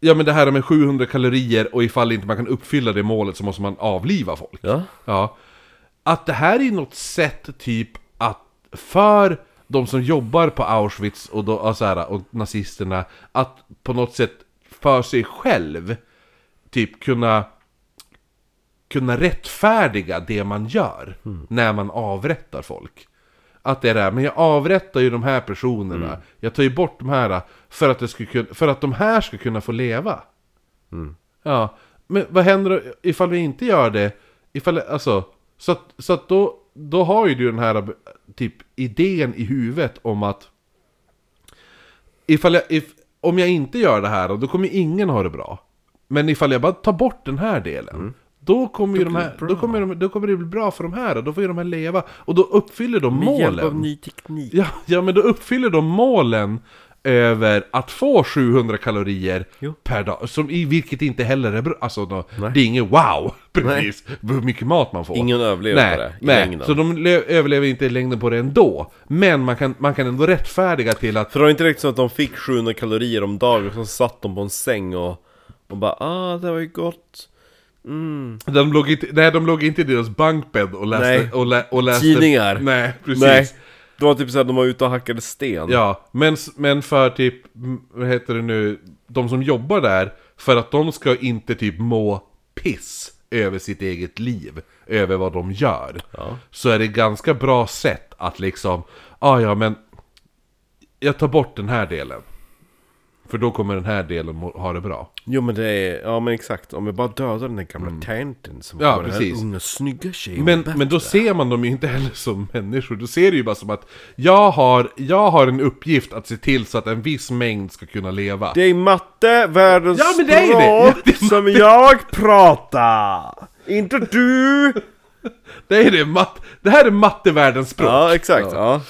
Ja men det här med 700 kalorier och ifall inte man kan uppfylla det målet så måste man avliva folk. Ja. Ja. Att det här är något sätt typ att för de som jobbar på Auschwitz och, då, och, så här, och nazisterna att på något sätt för sig själv typ kunna kunna rättfärdiga det man gör när man avrättar folk. Att det är det här, men jag avrättar ju de här personerna, jag tar ju bort de här för att, det ska för att de här ska kunna få leva. Ja, men vad händer ifall vi inte gör det? Ifall, alltså, så att, så att då, då har ju du den här typ idén i huvudet om att ifall jag, if, om jag inte gör det här, då kommer ingen ha det bra. Men ifall jag bara tar bort den här delen, då kommer ju de här, då kommer, de, då kommer det bli bra för de här, då får ju de här leva. Och då uppfyller de Med hjälp av målen. ny teknik. Ja, ja, men då uppfyller de målen över att få 700 kalorier Jo. per dag. Som i, vilket inte heller är bra. Alltså, då, det är inget wow, precis. Hur mycket mat man får. Ingen överlever nej, på det i nej. längden. Så de le- överlever inte i längden på det ändå. Men man kan, man kan ändå rättfärdiga till att För det var inte riktigt så att de fick 700 kalorier om dagen och så satt de på en säng och, och bara ah det var ju gott. Mm. de låg inte, nej, de låg inte i deras bankbädd och läste, Nej. och lä, och läste Tidningar. Nej, precis. Nej, det var typ såhär de var ute och hackade sten. Ja, men, men för typ, vad heter det nu, de som jobbar där, för att de ska inte typ må piss över sitt eget liv, över vad de gör. Ja. Så är det ganska bra sätt att liksom, ah, ja men jag tar bort den här delen. För då kommer den här delen ha det bra. Jo men det är, ja men exakt, om vi bara dödar den där gamla tanten som Ja, får den här precis. unga snygga tjejen Men, men då ser man dem ju inte heller som människor, då ser det ju bara som att jag har, jag har en uppgift att se till så att en viss mängd ska kunna leva. Det är matte, världens Ja, men det är det. Ja, det är som jag pratar! Inte du! Det, är det, mat, det här är mattevärldens språk. Ja, exakt. Ja.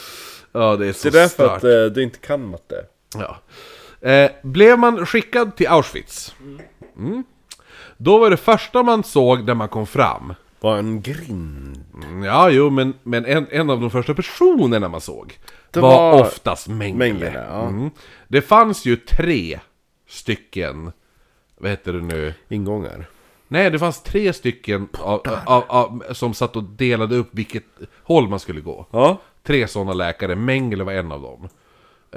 Ja, det är så Det är därför att eh, du inte kan matte. Ja. Eh, blev man skickad till Auschwitz, mm. då var det första man såg när man kom fram, Var en grind. Mm, Ja, jo, men, men en, en av de första personerna man såg Det var, var oftast Mengele. Mengele, ja. mm. Det fanns ju tre stycken, vad heter det nu? Ingångar. Nej, det fanns tre stycken av, av, av, som satt och delade upp vilket håll man skulle gå. Ja. Tre sådana läkare, Mengele var en av dem.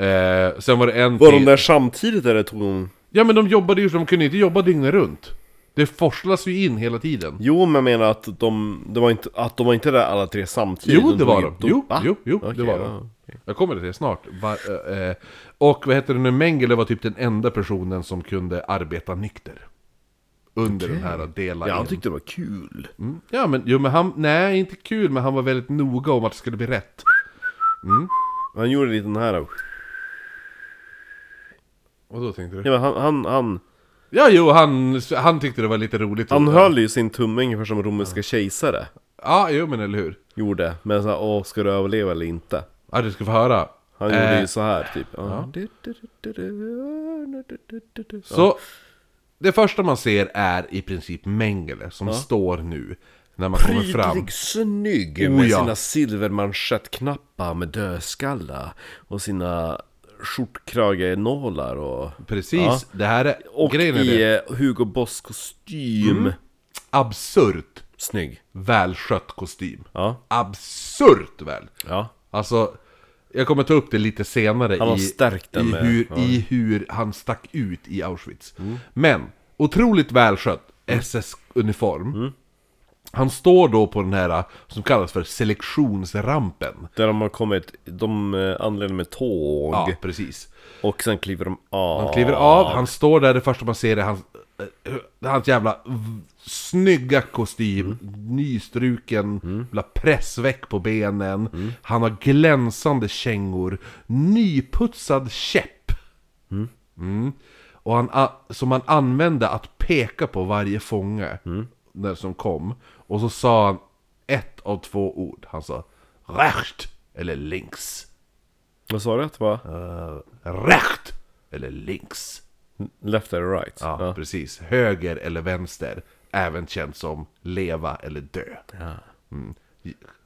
Eh, sen var det en Var till. de där samtidigt eller tog de... Ja men de jobbade ju, de kunde inte jobba dygnet runt. Det forslas ju in hela tiden. Jo men jag menar att de, det var inte, att de var inte där alla tre samtidigt. Jo, det var de. Jo, jo, jo det var de. Jag kommer till det snart. Va, eh, eh, och vad heter det nu, Mengele var typ den enda personen som kunde arbeta nykter. Under den här dela Ja, in. han tyckte det var kul. Mm. Ja men, jo men han, nej inte kul, men han var väldigt noga om att det skulle bli rätt. Han gjorde lite den här... Vad då tänkte du? Ja, men han, han, han, Ja jo, han, han tyckte det var lite roligt. han höll ju sin tumme ungefär som romerska kejsare. Ja, jo men eller hur. Gjorde. Men såhär, åh, ska du överleva eller inte? Ja, du ska få höra. Han gjorde Eh, ju så här typ. Så det första man ser är i princip Mengele som står nu när man kommer fram. Prydlig, snygg Oh, med ja. sina silvermanschettknappar med dödskallar och sina skjortkragenålar och... Precis, Ja. det här är Och grejen är det. i eh, Hugo Boss kostym. Absurt Snygg. välskött kostym. Ja. Absurt väl! Ja. Alltså, jag kommer ta upp det lite senare Han har i, stärkt den i, med- hur, ja. Mm. i hur han stack ut i Auschwitz. Men, otroligt välskött SS-uniform. Han står då på den här som kallas för selektionsrampen. Där de har kommit, de eh, anländer med tåg. Ja, precis. Och sen kliver de av. Han kliver av, han står där, det första man ser är hans, eh, hans jävla snygga kostym, nystruken, jävla pressväck på benen, han har glänsande kängor, nyputsad käpp. Mm. Och han, som han använde att peka på varje fånge när som kom. Och så sa han ett av två ord, han sa recht eller links. Vad sa du att det var? Recht eller links. Left or right? Ja, precis. Höger eller vänster. Även känt som leva eller dö. Mm.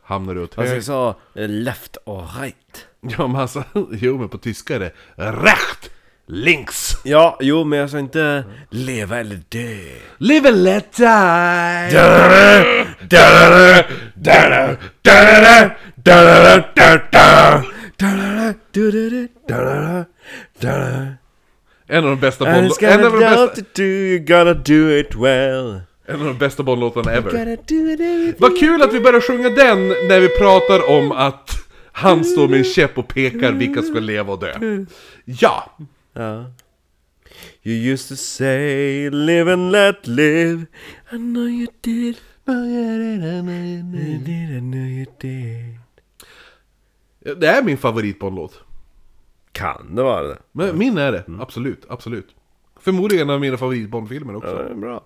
Hamnar du åt Alltså höger... jag sa eh, left or right. Ja, men alltså, jo men på tyska är det recht, links. Ja, jo men jag sa inte leva eller dö. Live and let die. En av de bästa And it's En gonna av de bästa, to do, you gotta do it well. en av de bästa Bondlåtarna ever. Gotta do it everything. Vad kul att vi börjar sjunga den när vi pratar om att han står med en käpp och pekar vilka ska leva och dö. Ja, Ja. You used to say live and let live. I know you did. You did, I know you did. det är min favorit Bondlåt. Kan det vara det? Men min är det, absolut, absolut. Förmodligen en av mina favorit Bondfilmer också. Ja, det är bra.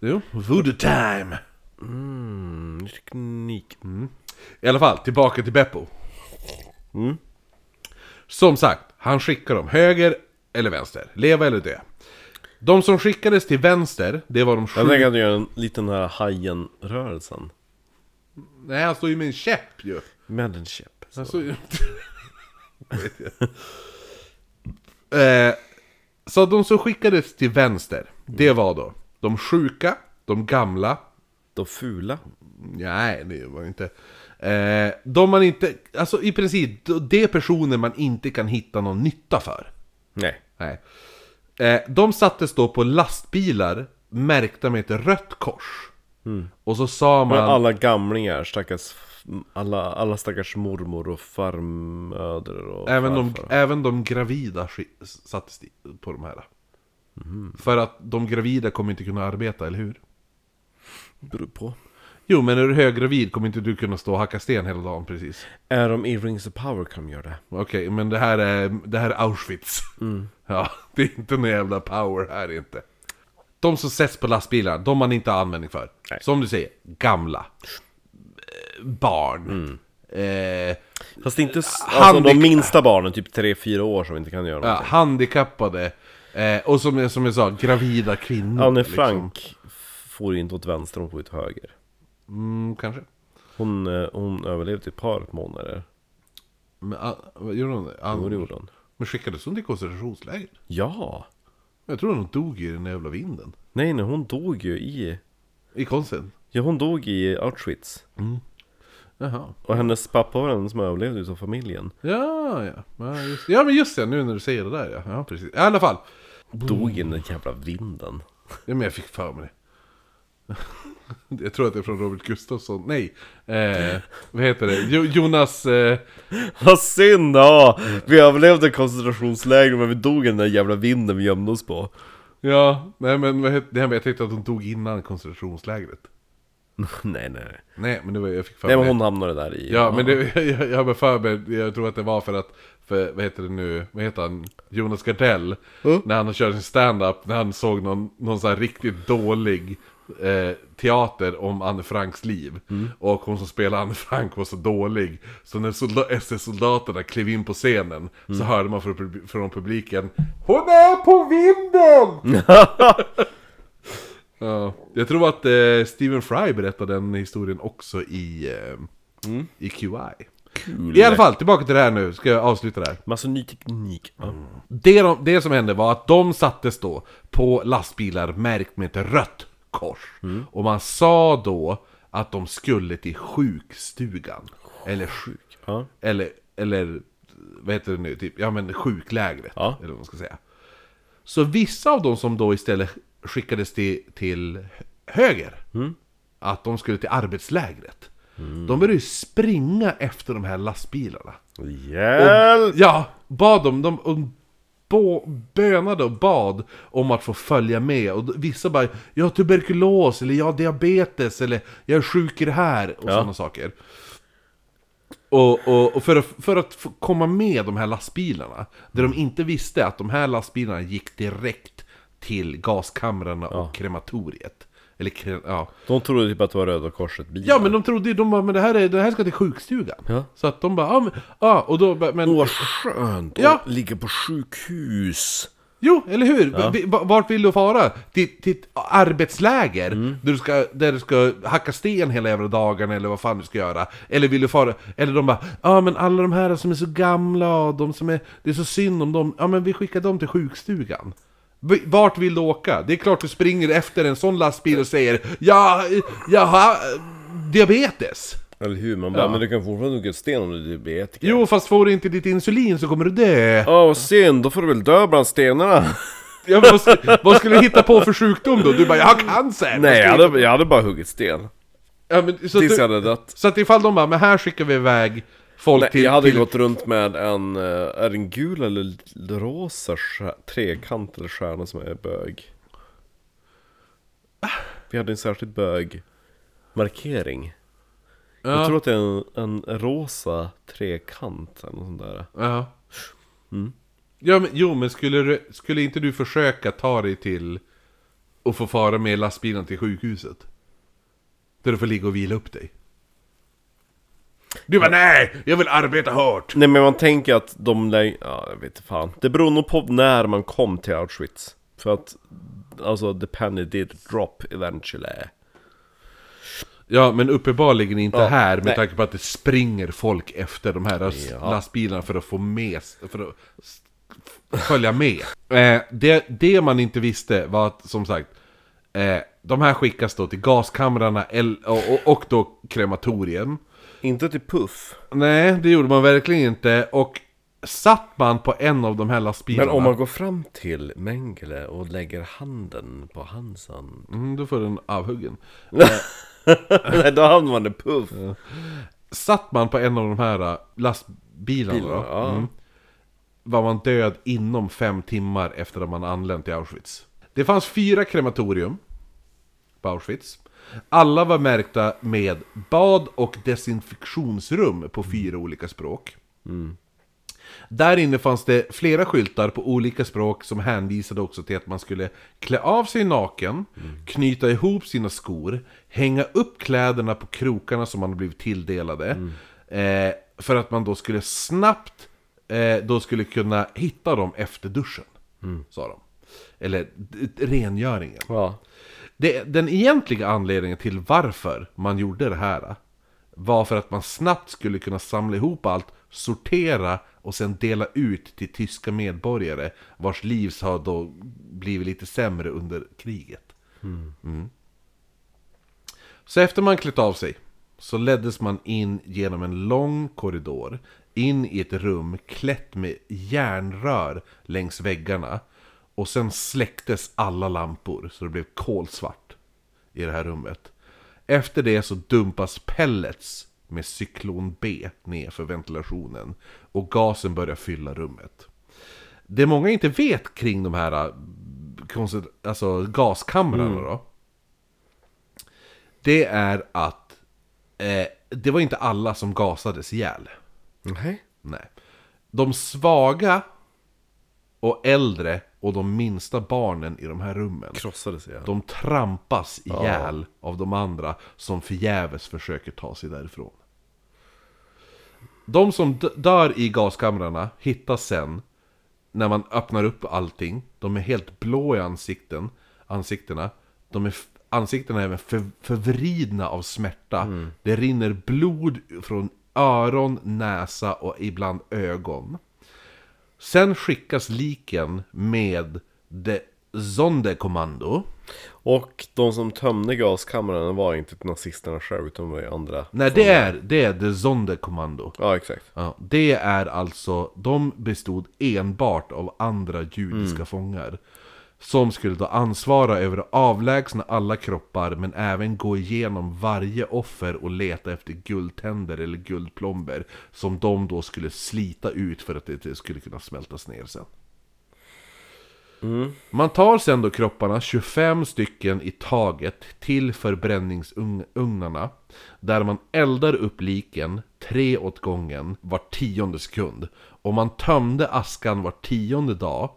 Jo, Voodoo Time. Mm, teknik. I alla fall, tillbaka till Beppo. Som sagt, han skickar dem höger eller vänster, leva eller dö. De som skickades till vänster, det var de sju... Jag tänker att du gör en liten här hajen-rörelsen. Nej, han står ju med en käpp ju. Med en käpp. Så. Han står ju... Eh, så de som skickades till vänster, det var då de sjuka, de gamla, De fula. Nej, det var inte. Eh, de man inte, alltså i princip, det är personer man inte kan hitta någon nytta för. Nej. Nej. Eh, de sattes då på lastbilar märkta med ett rött kors. Och så sa Men man... alla gamlingar, stackars, alla, alla stackars mormor och farmödrar och Även de, även de gravida sattes på de här. För att de gravida kommer inte kunna arbeta, eller hur? Beror på. Jo, men är du höggravid kommer inte du kunna stå och hacka sten hela dagen precis. Är de i Rings of Power kan de göra det? Okej, men det här är, det här är Auschwitz. Ja, det är inte någon jävla power här inte. De som sätts på lastbilar, de man inte har användning för. Nej. Som du säger, gamla. Eh, Barn. Eh, Fast inte s- alltså, Handikapp- de minsta barnen, typ 3-4 år som inte kan göra ja, någonting. handikappade. Eh, och som, jag- som jag sa, gravida kvinnor. Anne liksom. Frank får inte åt vänster, hon får åt höger. Mm, kanske. Hon, eh, hon överlevde ett par månader. Men, ah, vad gjorde hon det? Ah, Jo, det gjorde hon. Men skickades hon till koncentrationsläger? Ja! Jag tror hon dog i den jävla vinden. Nej, nej, hon dog ju i... I konsten? Ja, hon dog i Auschwitz. Jaha. Och hennes pappa var den som överlevde utav familjen. Ja, ja. Ja, just, ja, men just det. Nu när du säger det där ja. Ja, precis. I alla fall. Dog i den jävla vinden. Ja, men jag fick för mig det. Jag tror att det är från Robert Gustafsson. Nej. Eh, vad heter det? Jo, Jonas... Eh, Vad synd ja! Vi överlevde koncentrationsläger men vi dog i den där jävla vinden vi gömde oss på. ja, nej men vad heter, nej, men jag tänkte att hon dog innan koncentrationslägret. nej, nej, nej. Nej, men det var, jag fick för Nej mig men det. hon hamnade där i... Ja, men det, jag, jag har för mig, jag tror att det var för att, för, vad heter det nu, vad heter han, Jonas Gardell, när han körde sin stand-up, när han såg någon, någon sån här riktigt dålig eh, teater om Anne Franks liv. Och hon som spelar Anne Frank var så dålig, så när solda- SS-soldaterna klev in på scenen, så hörde man från, från publiken Hon är på vinden! ja, jag tror att eh, Stephen Fry berättade den historien också i, eh, i QI. Kul. I alla fall, tillbaka till det här nu, ska jag avsluta det här. Massa ny teknik. Ja. Det, de, det som hände var att de sattes då på lastbilar märkt med ett rött kors. Och man sa då att de skulle till sjukstugan. Eller sjuk. Ja. Eller, eller vad heter det nu? Typ, ja men sjuklägret. Ja. Eller vad man ska säga. Så vissa av dem som då istället skickades till, till höger. Att de skulle till arbetslägret. De började ju springa efter de här lastbilarna. Hjälp! Ja, bad dem, de, de bo, bönade och bad om att få följa med. Och vissa bara, jag har tuberkulos, eller jag har diabetes, eller jag är sjuk i det här, och Ja. sådana saker. Och, och, och för, att, för att komma med de här lastbilarna, där de inte visste att de här lastbilarna gick direkt till gaskamrarna och krematoriet. Eller ja. De trodde typ att det var Röda Korset bilar. Ja men de trodde ju, de bara, men det här, är, det här ska till sjukstugan. Ja. Så att de bara, ja men, ja, och då, men... Åh vad skönt Ja. att ligga på sjukhus. Jo, eller hur? Va- Vart vill du fara? Till, till ett arbetsläger? Där, du ska, där du ska hacka sten hela jävla dagen eller vad fan du ska göra? Eller vill du fara... Eller de bara Ja men alla de här som är så gamla och de som är... Det är så synd om dem. Ja men vi skickar dem till sjukstugan. Vart vill du åka? Det är klart du springer efter en sån lastbil och säger Ja, jag har eh, diabetes. Eller hur? Man bara, Ja. men du kan fortfarande hugga sten om du är diabetiker. Jo, fast får du inte ditt insulin så kommer du dö. Åh vad synd, då får du väl dö bland stenarna. Ja, vad, vad skulle du hitta på för sjukdom då? Du bara, jag har cancer! Nej, jag hade, jag hade bara huggit sten. Ja, men, så, Tills jag du, hade dött. så att ifall de bara, men här skickar vi iväg folk Nej, till... jag hade till gått runt med en, eh, är det en gul eller rosa trekant eller stjärna som är bög? Vi hade en särskild bögmarkering. Jag ja, tror att det är en, en rosa trekant eller något sånt där. ja. Mm. Ja, men, jo, men skulle, du, skulle inte du försöka ta dig till och få fara med lastbilen till sjukhuset? Där du får ligga och vila upp dig. Du bara, nej! Jag vill arbeta hårt! Nej men man tänker att de lär, ja jag vet inte fan. Det beror nog på när man kom till Auschwitz. För att, alltså the penny did drop eventually. Ja, men uppenbarligen inte Ja, här med nej. tanke på att det springer folk efter de här Ja. lastbilarna för att få med, för att följa med. Eh, det, det man inte visste var att, som sagt, eh, de här skickas då till gaskamrarna och, och, och då krematorien. Inte till Puff. Nej, det gjorde man verkligen inte. Och satt man på en av de här lastbilarna Men om man går fram till Mengele och lägger handen på hans hand mm, Då får du en avhuggen Nej, då hamnar man i puff Satt man på en av de här äh, lastbilarna då, Bilarna, ja. mm, Var man död inom fem timmar efter att man anlänt till Auschwitz Det fanns fyra krematorium På Auschwitz Alla var märkta med bad och desinfektionsrum på fyra olika språk Där inne fanns det flera skyltar på olika språk som hänvisade också till att man skulle klä av sig naken, knyta ihop sina skor, hänga upp kläderna på krokarna som man blivit tilldelade. Eh, för att man då skulle snabbt eh, då skulle kunna hitta dem efter duschen. Sa de. Eller rengöringen. Ja Det, den egentliga anledningen till varför man gjorde det här var för att man snabbt skulle kunna samla ihop allt, sortera och sen dela ut till tyska medborgare vars liv har då blivit lite sämre under kriget. Mm. Så efter man klätt av sig så leddes man in genom en lång korridor in i ett rum klätt med järnrör längs väggarna och sen släcktes alla lampor så det blev kolsvart i det här rummet. Efter det så dumpas pellets med cyklon B ner för ventilationen och gasen börjar fylla rummet. Det många inte vet kring de här äh, alltså gaskamrarna då Det är att eh, det var inte alla som gasades ihjäl. Nej Nej. De svaga och äldre och de minsta barnen i de här rummen Krossades jag De trampas ihjäl av de andra som förgäves försöker ta sig därifrån. De som dör i gaskamrarna hittas sen när man öppnar upp allting. De är helt blå i ansikten, ansiktena. De är, ansiktena är även för, förvridna av smärta. Det rinner blod från öron, näsa och ibland ögon. Sen skickas liken med det Sonderkommando. Och de som tömde gaskamrarna var inte nazisterna själva utan var ju andra Nej, det är, det är det Sonderkommando. Ja exakt Ja, det är alltså, de bestod enbart av andra judiska fångar. Som skulle då ansvara över att avlägsna alla kroppar men även gå igenom varje offer och leta efter guldtänder eller guldplomber. Som de då skulle slita ut för att det skulle kunna smältas ner sen. Man tar sen då kropparna, 25 stycken i taget, till förbränningsugnarna. Där man eldar upp liken, tre åt gången, var tionde sekund. Och man tömde askan var tionde dag.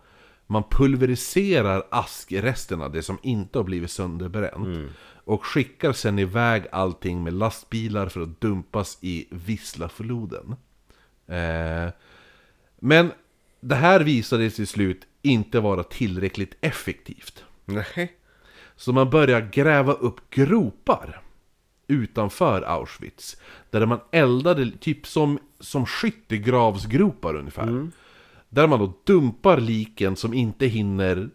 Man pulveriserar askresterna, det som inte har blivit sönderbränt. Och skickar sen iväg allting med lastbilar för att dumpas i Vislafloden. Eh, men det här visade sig till slut inte vara tillräckligt effektivt. Nej Så man börjar gräva upp gropar utanför Auschwitz. Där man eldade typ som, som skyttegravsgropar ungefär. Där man då dumpar liken som inte hinner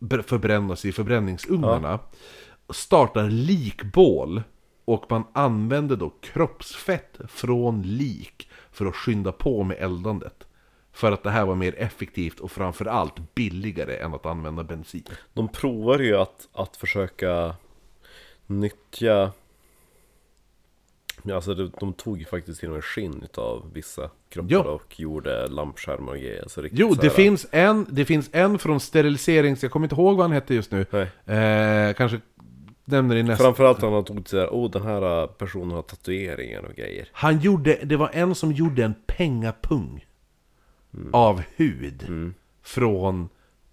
br- förbrännas i förbränningsugnarna. Startar likbål. Och man använder då kroppsfett från lik för att skynda på med eldandet. För att det här var mer effektivt och framförallt billigare än att använda bensin. De provar ju att, att försöka nyttja Ja, Alltså de, de tog ju faktiskt till och med skinn utav vissa kroppar Ja. och gjorde lampskärmar och grejer alltså riktigt Jo, det finns, en, det finns en från steriliserings... Jag kommer inte ihåg vad han hette just nu. Eh, kanske nämner i nästa... Framförallt han har tagit såhär, oh den här personen har tatueringar och grejer Han gjorde... Det var en som gjorde en pengapung. Av hud. Från...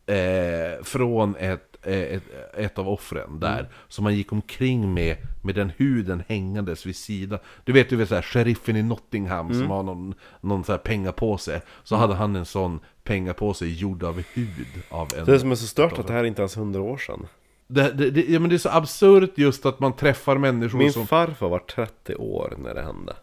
Eh, från ett, ett, ett av offren där. Som han gick omkring med, med den huden hängandes vid sidan. Du vet, du vet såhär, sheriffen i Nottingham som har någon, någon så här pengapåse. Så hade han en sån pengapåse gjord av hud. Av en, Det som är så stört att det här är inte ens hundra år sedan Det, det, det, ja, men det är så absurt just att man träffar människor Min som... farfar var 30 år när det hände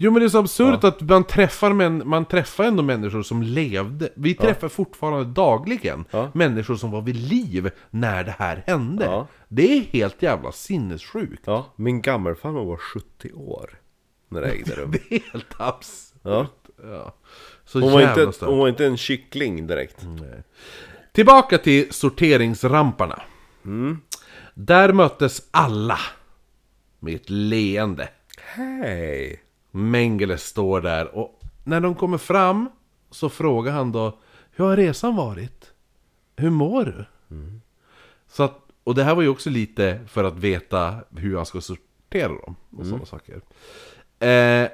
Jo men det är så absurt att man träffar, män, man träffar ändå människor som levde. Vi träffar fortfarande dagligen Ja. människor som var vid liv när det här hände. Ja. Det är helt jävla sinnessjukt. Ja, min gammelfarmor var 70 år när det ägde rum Det är helt absurt. Ja, Ja. Hon var, inte, stört. hon var inte en kyckling direkt. Tillbaka till sorteringsramparna. Mm. Där möttes alla med ett leende. Hej! Mengele står där och när de kommer fram så frågar han då Hur har resan varit? Hur mår du? Så att, och det här var ju också lite för att veta hur han ska sortera dem och sådana saker. Eh,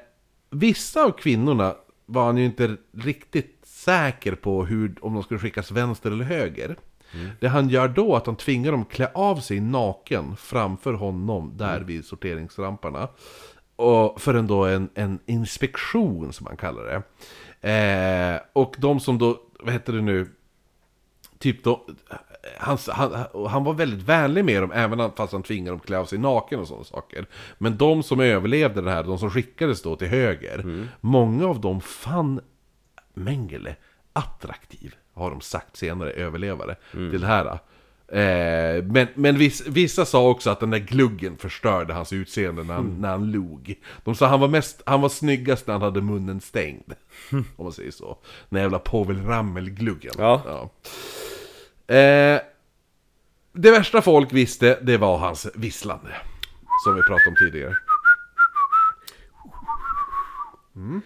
vissa av kvinnorna var han ju inte riktigt säker på hur, om de skulle skickas vänster eller höger. Det han gör då är att han tvingar dem klä av sig naken framför honom där vid sorteringsramparna. Och för en, då en, en inspektion som man kallar det. Eh, och de som då, vad heter det nu, typ då, han, han, han var väldigt vänlig med dem, även fast han tvingade dem klä av sig naken och sådana saker. Men de som överlevde det här, de som skickades då till höger, många av dem fann Mengele attraktiv, har de sagt senare, överlevare, till det här. Eh, men men vissa, vissa sa också att den där gluggen förstörde hans utseende när han, när han log. De sa han var, mest, han var snyggast när han hade munnen stängd. Om man säger så. Den jävla Povel Ramel-gluggen. Ja. Eh, det värsta folk visste, det var hans visslande. Som vi pratade om tidigare. Mm.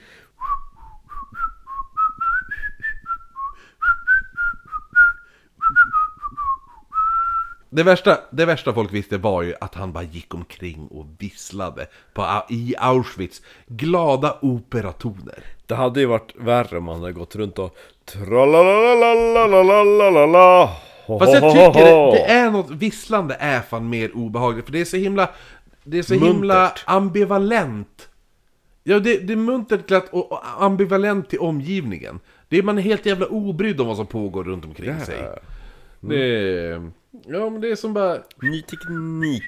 Det värsta, det värsta folk visste var ju att han bara gick omkring och visslade på, i Auschwitz. Glada operatoner. Det hade ju varit värre om han hade gått runt och Tralalalalalalalalalala Fast jag tycker det, det är något, visslande är fan mer obehagligt för det är så himla Det är så himla Muntert. ambivalent Ja det, det är muntert glatt och och ambivalent till omgivningen det är, Man helt jävla obrydd om vad som pågår runt omkring sig. Det är, Ja men det är som bara Ny teknik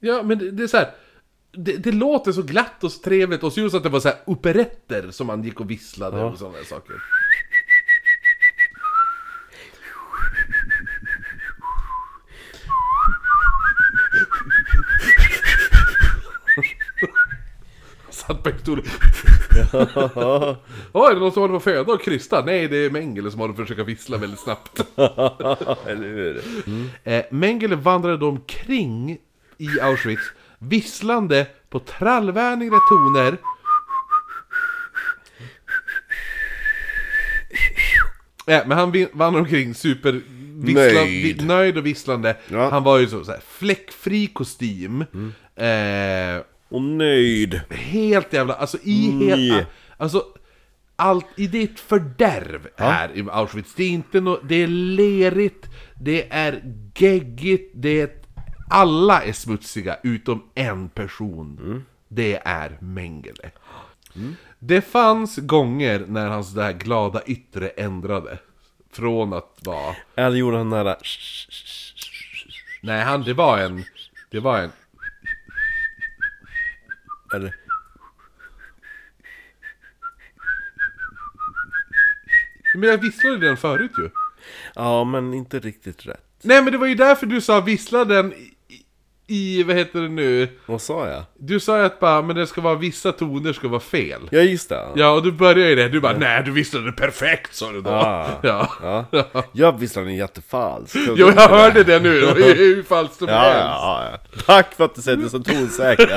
Ja men det, det är så här. Det, det låter så glatt och så trevligt och så just att det var så här operetter som man gick och visslade Ja. och sådana där saker Satt på en stol Oj, är det någon som håller på att föda och krysta? Nej, det är Mengele som håller på att försöka vissla väldigt snabbt Eller hur? Eh, Mengele vandrade då omkring i Auschwitz visslande på trallvänliga toner eh, Men han vandrade omkring super Nöjd. nöjd och visslande Ja. Han var ju så, så här, fläckfri kostym eh, Och nöjd Helt jävla, alltså i Mm. hela, alltså allt i ditt fördärv här i Auschwitz. Det är inte nå, det är lerigt, det är geggigt, det är, alla är smutsiga utom en person. Mm. Det är Mengele. Det fanns gånger när hans där glada yttre ändrade. Från att vara, Eller gjorde han nära nej han, det var en, det var en, Eller men jag visslade den förut ju. Ja men inte riktigt rätt Nej men det var ju därför du sa vissla den i, vad heter det nu? Vad sa jag? Du sa ju att bara, men det ska vara vissa toner ska vara fel. Ja just det Ja, och du började ju det, du bara nej du visslade perfekt sa du då. Ah. Ja. Ja. Jag visste den är jättefalskt Jo jag hörde det nu, det ju hur falskt som Ja, helst. ja, ja. Tack för att du sätter så tonsäkra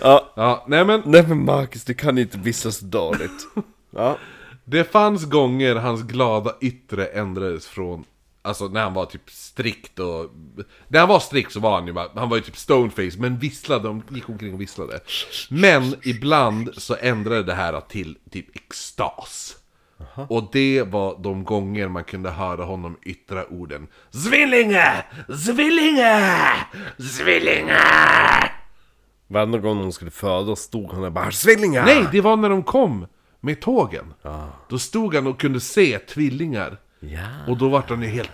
Ja, Ja, nej men nej men Marcus, du kan inte vissa så dåligt Ja, det fanns gånger hans glada yttre ändrades från Alltså när han var typ strikt och... När han var strikt så var han ju bara, han var ju typ stoneface, men visslade, de gick omkring och visslade. Men ibland så ändrade det här till typ extas. Och det var de gånger man kunde höra honom yttra orden Zvillinge! Zvillinge! Zvillinge! varje gång hon skulle föda stod han där bara Svillingar! Nej, det var när de kom med tågen. Då stod han och kunde se tvillingar. Ja Och då vart han ju helt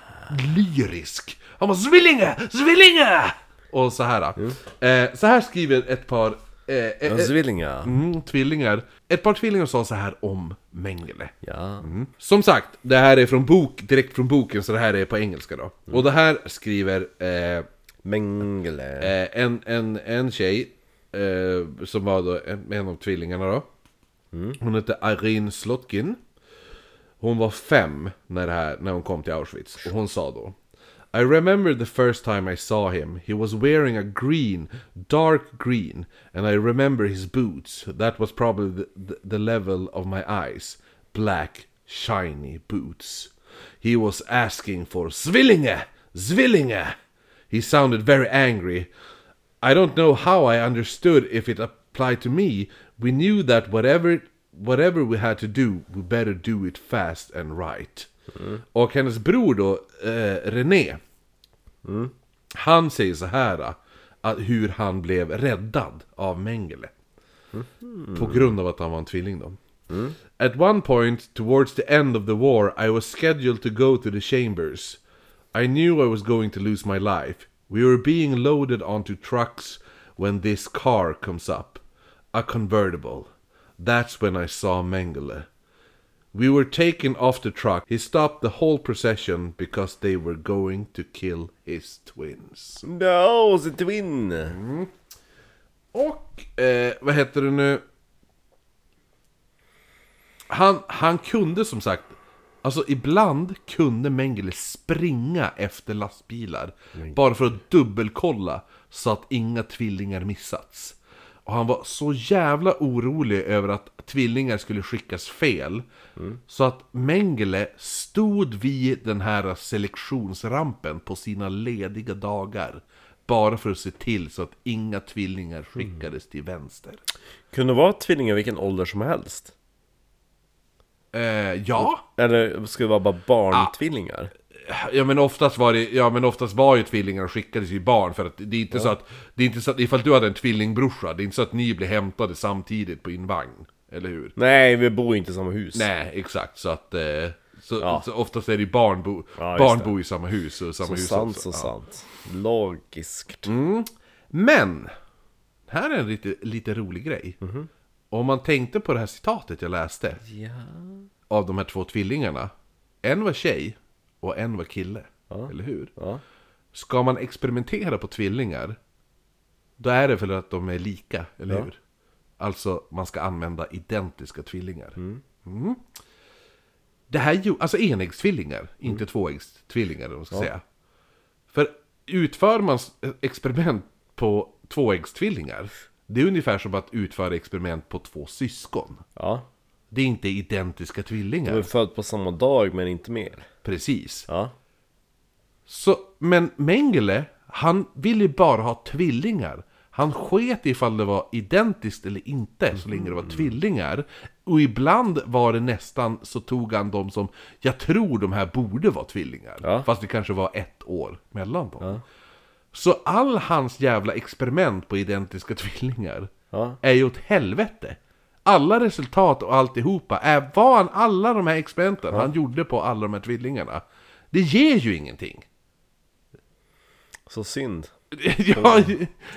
lyrisk. Han var Zvillinge! Zvillinge! Och så här. Eh, så här skriver ett par... Eh, eh, Svillingar mm, tvillingar. Ett par tvillingar sa så här om Mengele. Ja Som sagt, det här är från bok, direkt från boken, så det här är på engelska då. Och det här skriver eh, Mengele eh, en, en, en tjej eh, som var då en, en av tvillingarna då. Hon hette Irene Slotkin. Hon var fem när, det här, när hon kom till Auschwitz. Och hon sa då I remember the first time I saw him. He was wearing a green, dark green. And I remember his boots. That was probably the, the, the level of my eyes. Black, shiny boots. He was asking for Zwillinge! Zwillinge! He sounded very angry. I don't know how I understood if it applied to me. We knew that whatever whatever we had to do, we better do it fast and right. Mm. Och hennes bror då, eh, René, Mm. han säger så här att hur han blev räddad av Mengele. Mm. På grund av att han var en tvilling då. At one point, towards the end of the war, I was scheduled to go to the chambers. I knew I was going to lose my life. We were being loaded onto trucks when this car comes up. A convertible. That's when I saw Mengele. We were taken off the truck. He stopped the whole procession because they were going to kill his twins. No, the twin! Och, eh, vad heter det nu? Han, han kunde som sagt, alltså ibland kunde Mengele springa efter lastbilar. Bara för att dubbelkolla så att inga tvillingar missats. Och han var så jävla orolig över att tvillingar skulle skickas fel. Så att Mengele stod vid den här selektionsrampen på sina lediga dagar. Bara för att se till så att inga tvillingar skickades till vänster. Kunde vara tvillingar vilken ålder som helst. Eh, ja. Eller skulle det vara bara barntvillingar? Ja men oftast var det, ja men oftast var ju tvillingar och skickades ju barn för att det är inte så att, det är inte så att ifall du hade en tvillingbrorsa, det är inte så att ni blir hämtade samtidigt på din vagn. Eller hur? Nej, vi bor ju inte i samma hus. Nej, exakt. Så att, eh, så, Ja. så oftast är det ju barn, bo, Ja, barn bor i samma hus och samma Så hus sant, också. så Ja. sant. Logiskt. Men! Här är en lite, lite rolig grej. Mhm. Om man tänkte på det här citatet jag läste Ja. av de här två tvillingarna. En var tjej och en var kille. Eller hur? Ja. Ska man experimentera på tvillingar, då är det för att de är lika, eller Ja. hur? Alltså, man ska använda identiska tvillingar. Mm. Det här alltså enäggstvillingar, inte tvåäggstvillingar, vad man ska säga. För utför man experiment på tvåäggstvillingar, det är ungefär som att utföra experiment på två syskon. Ja. Det är inte identiska De är tvillingar. född på samma dag, men inte mer. Precis. Ja. Så, men Mengele, han ville ju bara ha tvillingar. Han sket ifall det var identiskt eller inte, så länge det var tvillingar. Och ibland var det nästan, så tog han dem som, jag tror de här borde vara tvillingar. Ja. Fast det kanske var ett år mellan dem. Så all hans jävla experiment på identiska tvillingar Ja. är ju åt helvete. Alla resultat och alltihopa, är, han alla de här experimenten han gjorde på alla de här tvillingarna, det ger ju ingenting. Så synd. ja,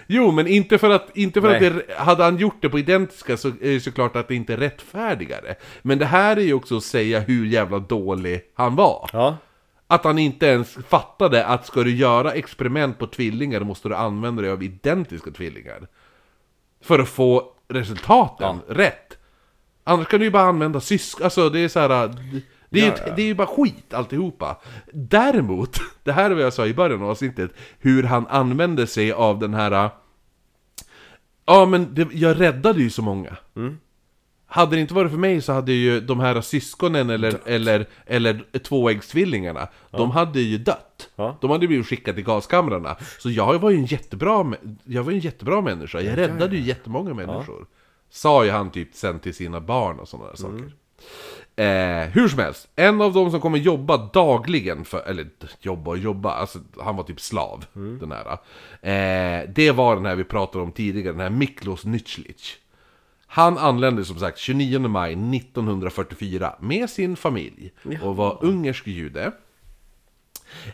jo, men inte för att, inte för att det, hade han gjort det på identiska så är det såklart att det inte är rättfärdigare. Men det här är ju också att säga hur jävla dålig han var. Ja. Att han inte ens fattade att ska du göra experiment på tvillingar då måste du använda dig av identiska tvillingar. För att få resultaten rätt. Annars kan du ju bara använda syskon, alltså det är så här. Det är, Ja, det är ju bara skit alltihopa. Däremot, det här är vad jag sa i början av avsnittet, hur han använde sig av den här... Ja men det, jag räddade ju så många. Hade det inte varit för mig så hade ju de här syskonen eller, eller, eller tvåäggstvillingarna, de hade ju dött. Ja. De hade blivit skickade till gaskamrarna. Så jag var ju en jättebra, jag var en jättebra människa, jag räddade ju jättemånga människor. Sa ju han typ sen till sina barn och sådana där saker. Eh, hur som helst, en av dem som kommer jobba dagligen för, eller jobba och jobba, alltså han var typ slav, den här. Eh, det var den här vi pratade om tidigare, den här Miklos Nützlich. Han anlände som sagt 29 maj 1944 med sin familj och var ungersk jude.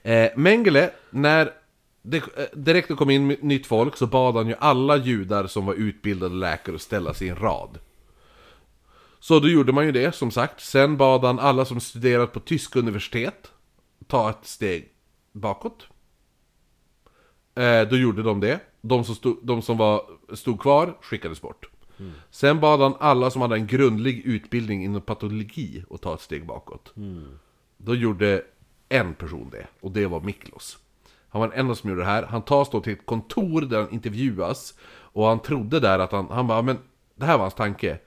Eh, Mengele, när det, eh, direkt det kom in nytt folk så bad han ju alla judar som var utbildade läkare att ställa sig i en rad. Så då gjorde man ju det, som sagt. Sen bad han alla som studerat på tyska universitet ta ett steg bakåt. Eh, då gjorde de det. De som, stod, de som var, stod kvar skickades bort. Sen bad han alla som hade en grundlig utbildning inom patologi att ta ett steg bakåt. Då gjorde en person det, och det var Miklos. Han var den enda som gjorde det här. Han tas då till ett kontor där han intervjuas. Och han trodde där att han, han bara, men det här var hans tanke.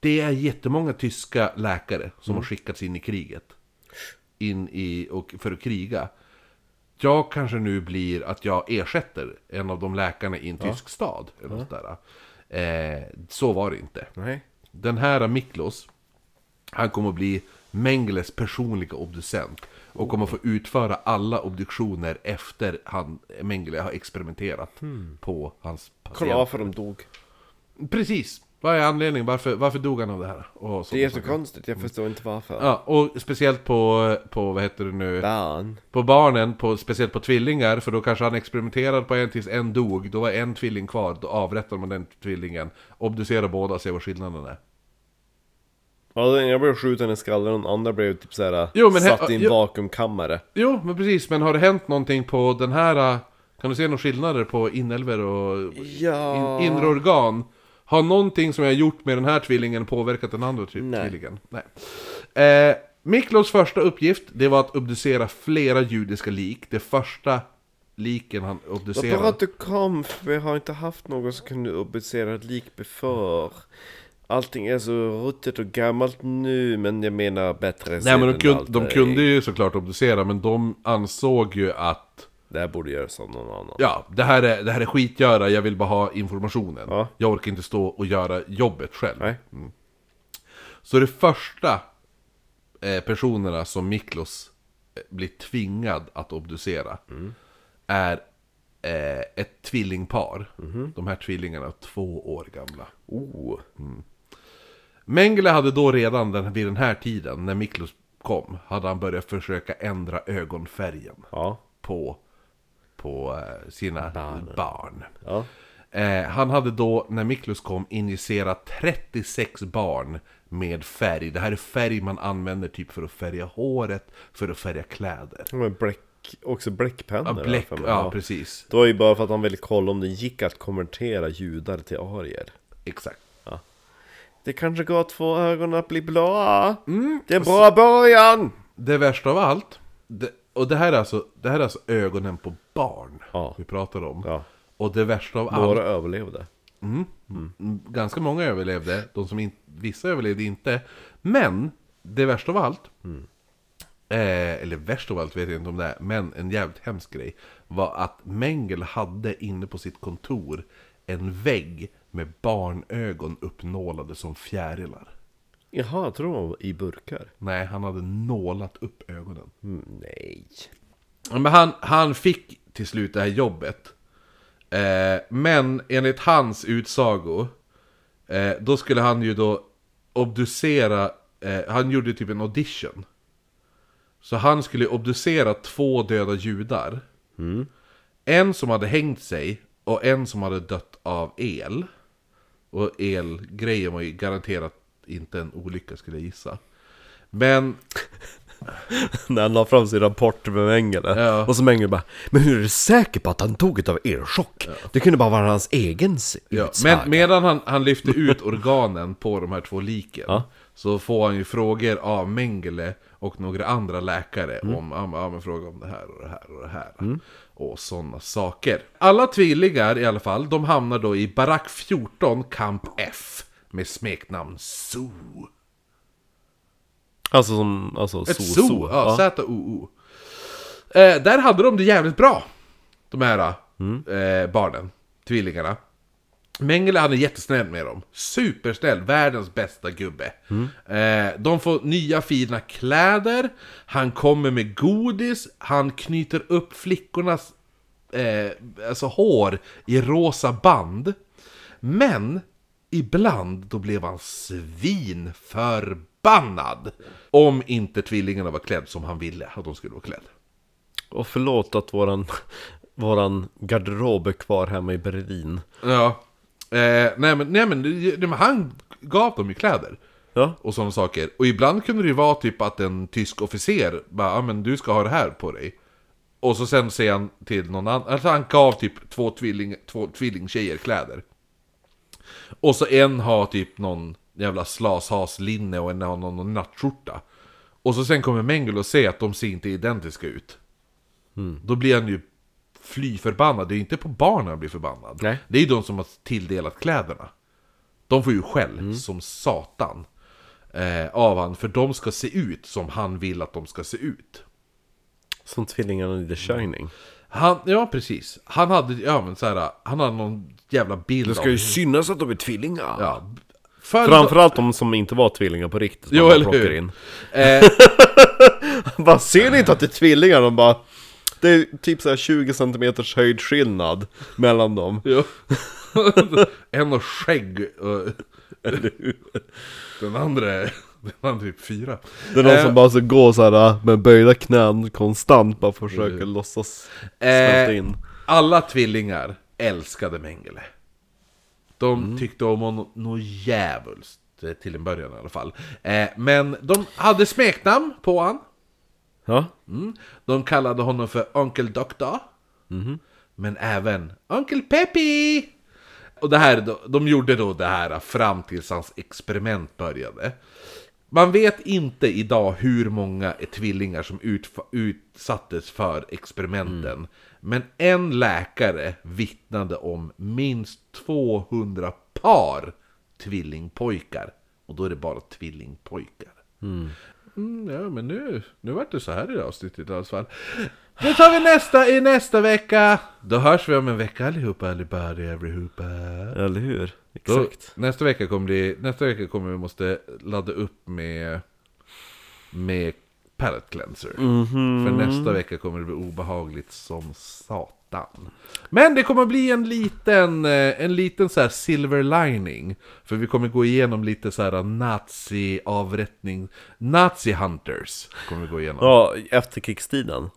Det är jättemånga tyska läkare som har skickats in i kriget. In i, och för att kriga. Jag kanske nu blir att jag ersätter en av de läkarna i en tysk stad. Eller något där. Eh, så var det inte. Nej. Den här Miklos, han kommer att bli Mengeles personliga obducent. Och kommer att få utföra alla obduktioner efter han, Mengele har experimenterat på hans Kolla patient. varför de dog. Precis! Vad är anledningen? Varför, varför dog han av det här? Och Det är sådana saker. jättekonstigt, jag förstår inte varför. Ja, och speciellt på, på vad heter det nu? Barn. På barnen, på, speciellt på tvillingar, för då kanske han experimenterade på en tills en dog, då var en tvilling kvar, då avrättar man den tvillingen, obducerar båda och ser vad skillnaden är. Ja, den ena blev skjuten i skallen och den andra blev typ såhär Jo, men satt i en jo. vakuumkammare. Jo, men precis, men har det hänt någonting på den här... äh, Kan du se några skillnader på inälvor och Ja. in, inre organ? Har någonting som jag gjort med den här tvillingen påverkat den andra ty- Nej. tvillingen? Nej. Eh, Miklos första uppgift, det var att obducera flera judiska lik. Det första liken han Vad obducerade... bra att du kom, för vi har inte haft någon som kunde obducera ett lik before. Allting är så ruttet och gammalt nu, men jag menar bättre Nej men de, kun, de kunde ju såklart obducera, men de ansåg ju att Det här borde göras av någon annan. Ja, det här är, det här är skitgöra, jag vill bara ha informationen. Ja. Jag orkar inte stå och göra jobbet själv. Nej. Så det första eh, personerna som Miklos eh, blir tvingad att obducera är eh, ett tvillingpar. De här tvillingarna är två år gamla. Oh. Mengele hade då redan den, vid den här tiden, när Miklos kom, hade han börjat försöka ändra ögonfärgen Ja. på, på eh, sina barn. Ja. Eh, han hade då, när Miklos kom, injicerat 36 barn med färg. Det här är färg man använder typ för att färga håret, för att färga kläder. Men bläck, också bläckpennor Ja, bläck, mig. ja, precis. Det var ju bara för att han ville kolla om det gick att konvertera judar till arier. Exakt. Det kanske går att få ögonen att bli blåa. Mm. Det är en bra början! Det värsta av allt, det, och det här, är alltså, det här är alltså ögonen på barn Ja. vi pratar om. Ja. Och det värsta av allt, Några överlevde. Mm, ganska många överlevde, de som in, vissa överlevde inte. Men, det värsta av allt, eh, eller värst av allt vet jag inte om det är, men en jävligt hemsk grej, var att Mengel hade inne på sitt kontor en vägg med barnögon uppnålade som fjärilar. Jaha, jag tror de var i burkar. Nej, han hade nålat upp ögonen. Mm, nej. Men han, han fick till slut det här jobbet. Eh, men enligt hans utsago, eh, då skulle han ju då obducera, eh, han gjorde typ en audition. Så han skulle obducera två döda judar. En som hade hängt sig och en som hade dött av el. Och elgrejen var ju garanterat inte en olycka skulle jag gissa. Men När han la fram sin rapport med Mengele. Ja. Och så Mengele bara Men hur är du säker på att han tog av elchock? Det kunde bara vara hans egen Ja, utsaga. men medan han, han lyfter ut organen på de här två liken Ja. Så får han ju frågor av Mengele och några andra läkare Mm. om, ja, men- ja, fråga om det här och det här och det här Och sådana saker Alla tvillingar i alla fall, de hamnar då i barack 14 kamp F Med smeknamn Zoo. Alltså som, alltså Ett so, zoo, ja, Z-O-O eh, Där hade de det jävligt bra De här eh, barnen, tvillingarna. Mengele han är jättesnäll med dem. Supersnäll, världens bästa gubbe. Eh, de får nya fina kläder, han kommer med godis, han knyter upp flickornas eh, alltså hår i rosa band. Men ibland då blev han svinförbannad. Om inte tvillingarna var klädd som han ville att de skulle vara klädd. Och förlåt att våran, våran garderob är kvar hemma i Berlin. Ja. Eh, nej, men, nej men nej, men han gav dem ju kläder. Ja, Och sådana saker. Och ibland kunde det ju vara typ att en tysk officer bara, ja men du ska ha det här på dig. Och så sen säger han till någon annan, alltså han gav typ två, tvilling, två tvillingtjejer kläder. Och så en har typ någon jävla slashaslinne och en har någon, någon nattskjorta. Och så sen kommer Mengele och säger att de ser inte identiska ut. Då blir han ju fly förbannad. Det är ju inte på barnen han blir förbannad. Nej. Det är ju de som har tilldelat kläderna. De får ju skäll som satan. Eh, av han, för de ska se ut som han vill att de ska se ut. Som tvillingarna i The Shining. Han, ja precis. Han hade, ja men så här, han hade någon jävla bild Det ska ju synas att de är tvillingar! Ja. För Framförallt de som inte var tvillingar på riktigt, som Jo, man eller plockar hur? in. Eh, Bara, ser ni inte att det är tvillingar? De bara... Det är typ såhär 20 cm höjdskillnad mellan dem. jo. en har skägg och... Den andra är... Är typ fyra. Det är någon Eh, som bara ska gå såhär med böjda knän konstant, bara försöker låtsas smälta Eh, in. Alla tvillingar älskade Mengele. De tyckte om honom något djävulskt, eh, till en början i alla fall. Eh, men de hade smeknamn på han. Ja, Mm. De kallade honom för Onkel Doktor. Men även Onkel Peppi! Och det här, de gjorde då det här fram tills hans experiment började. Man vet inte idag hur många tvillingar som utf- utsattes för experimenten. Men en läkare vittnade om minst 200 par tvillingpojkar. Och då är det bara tvillingpojkar. Mm, ja, men nu, nu vart det så här i det avsnittet i alla fall. Nu tar vi nästa i nästa vecka. Då hörs vi om en vecka allihopa, allibody, everyhoopa. eller hur? Då, Exakt. nästa vecka kommer bli, nästa vecka kommer vi måste ladda upp med, med palette cleanser. För nästa vecka kommer det bli obehagligt som satan. Men det kommer bli en liten, eh, en liten så silver lining. För vi kommer gå igenom lite så här nazi-avrättning, nazi-hunters. Kommer vi gå igenom. Ja, efterkrigstiden.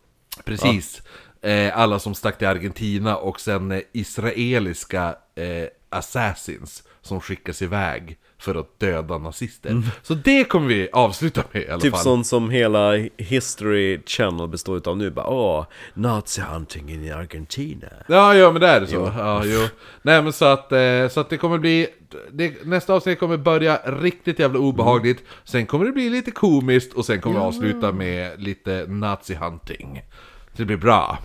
Precis. Eh, alla som stack till Argentina och sen eh, israeliska eh, assassins som skickas iväg för att döda nazister. Så det kommer vi avsluta med i alla Typ fall. sånt som hela History Channel består utav nu bara Åh, Nazi hunting in Argentina Ja, ja men det är det så. Ja, jo. Nej men så att, eh, så att det kommer bli... Det, nästa avsnitt kommer börja riktigt jävla obehagligt. Sen kommer det bli lite komiskt och sen kommer vi avsluta med lite nazi-hunting. Så det blir bra.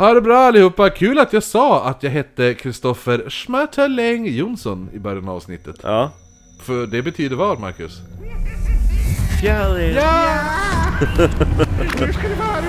Ha det bra allihopa, kul att jag sa att jag hette Kristoffer Schmetterling Jonsson i början av avsnittet. Ja För det betyder vad, Marcus? Fjäril Ja! Nu ska det vara en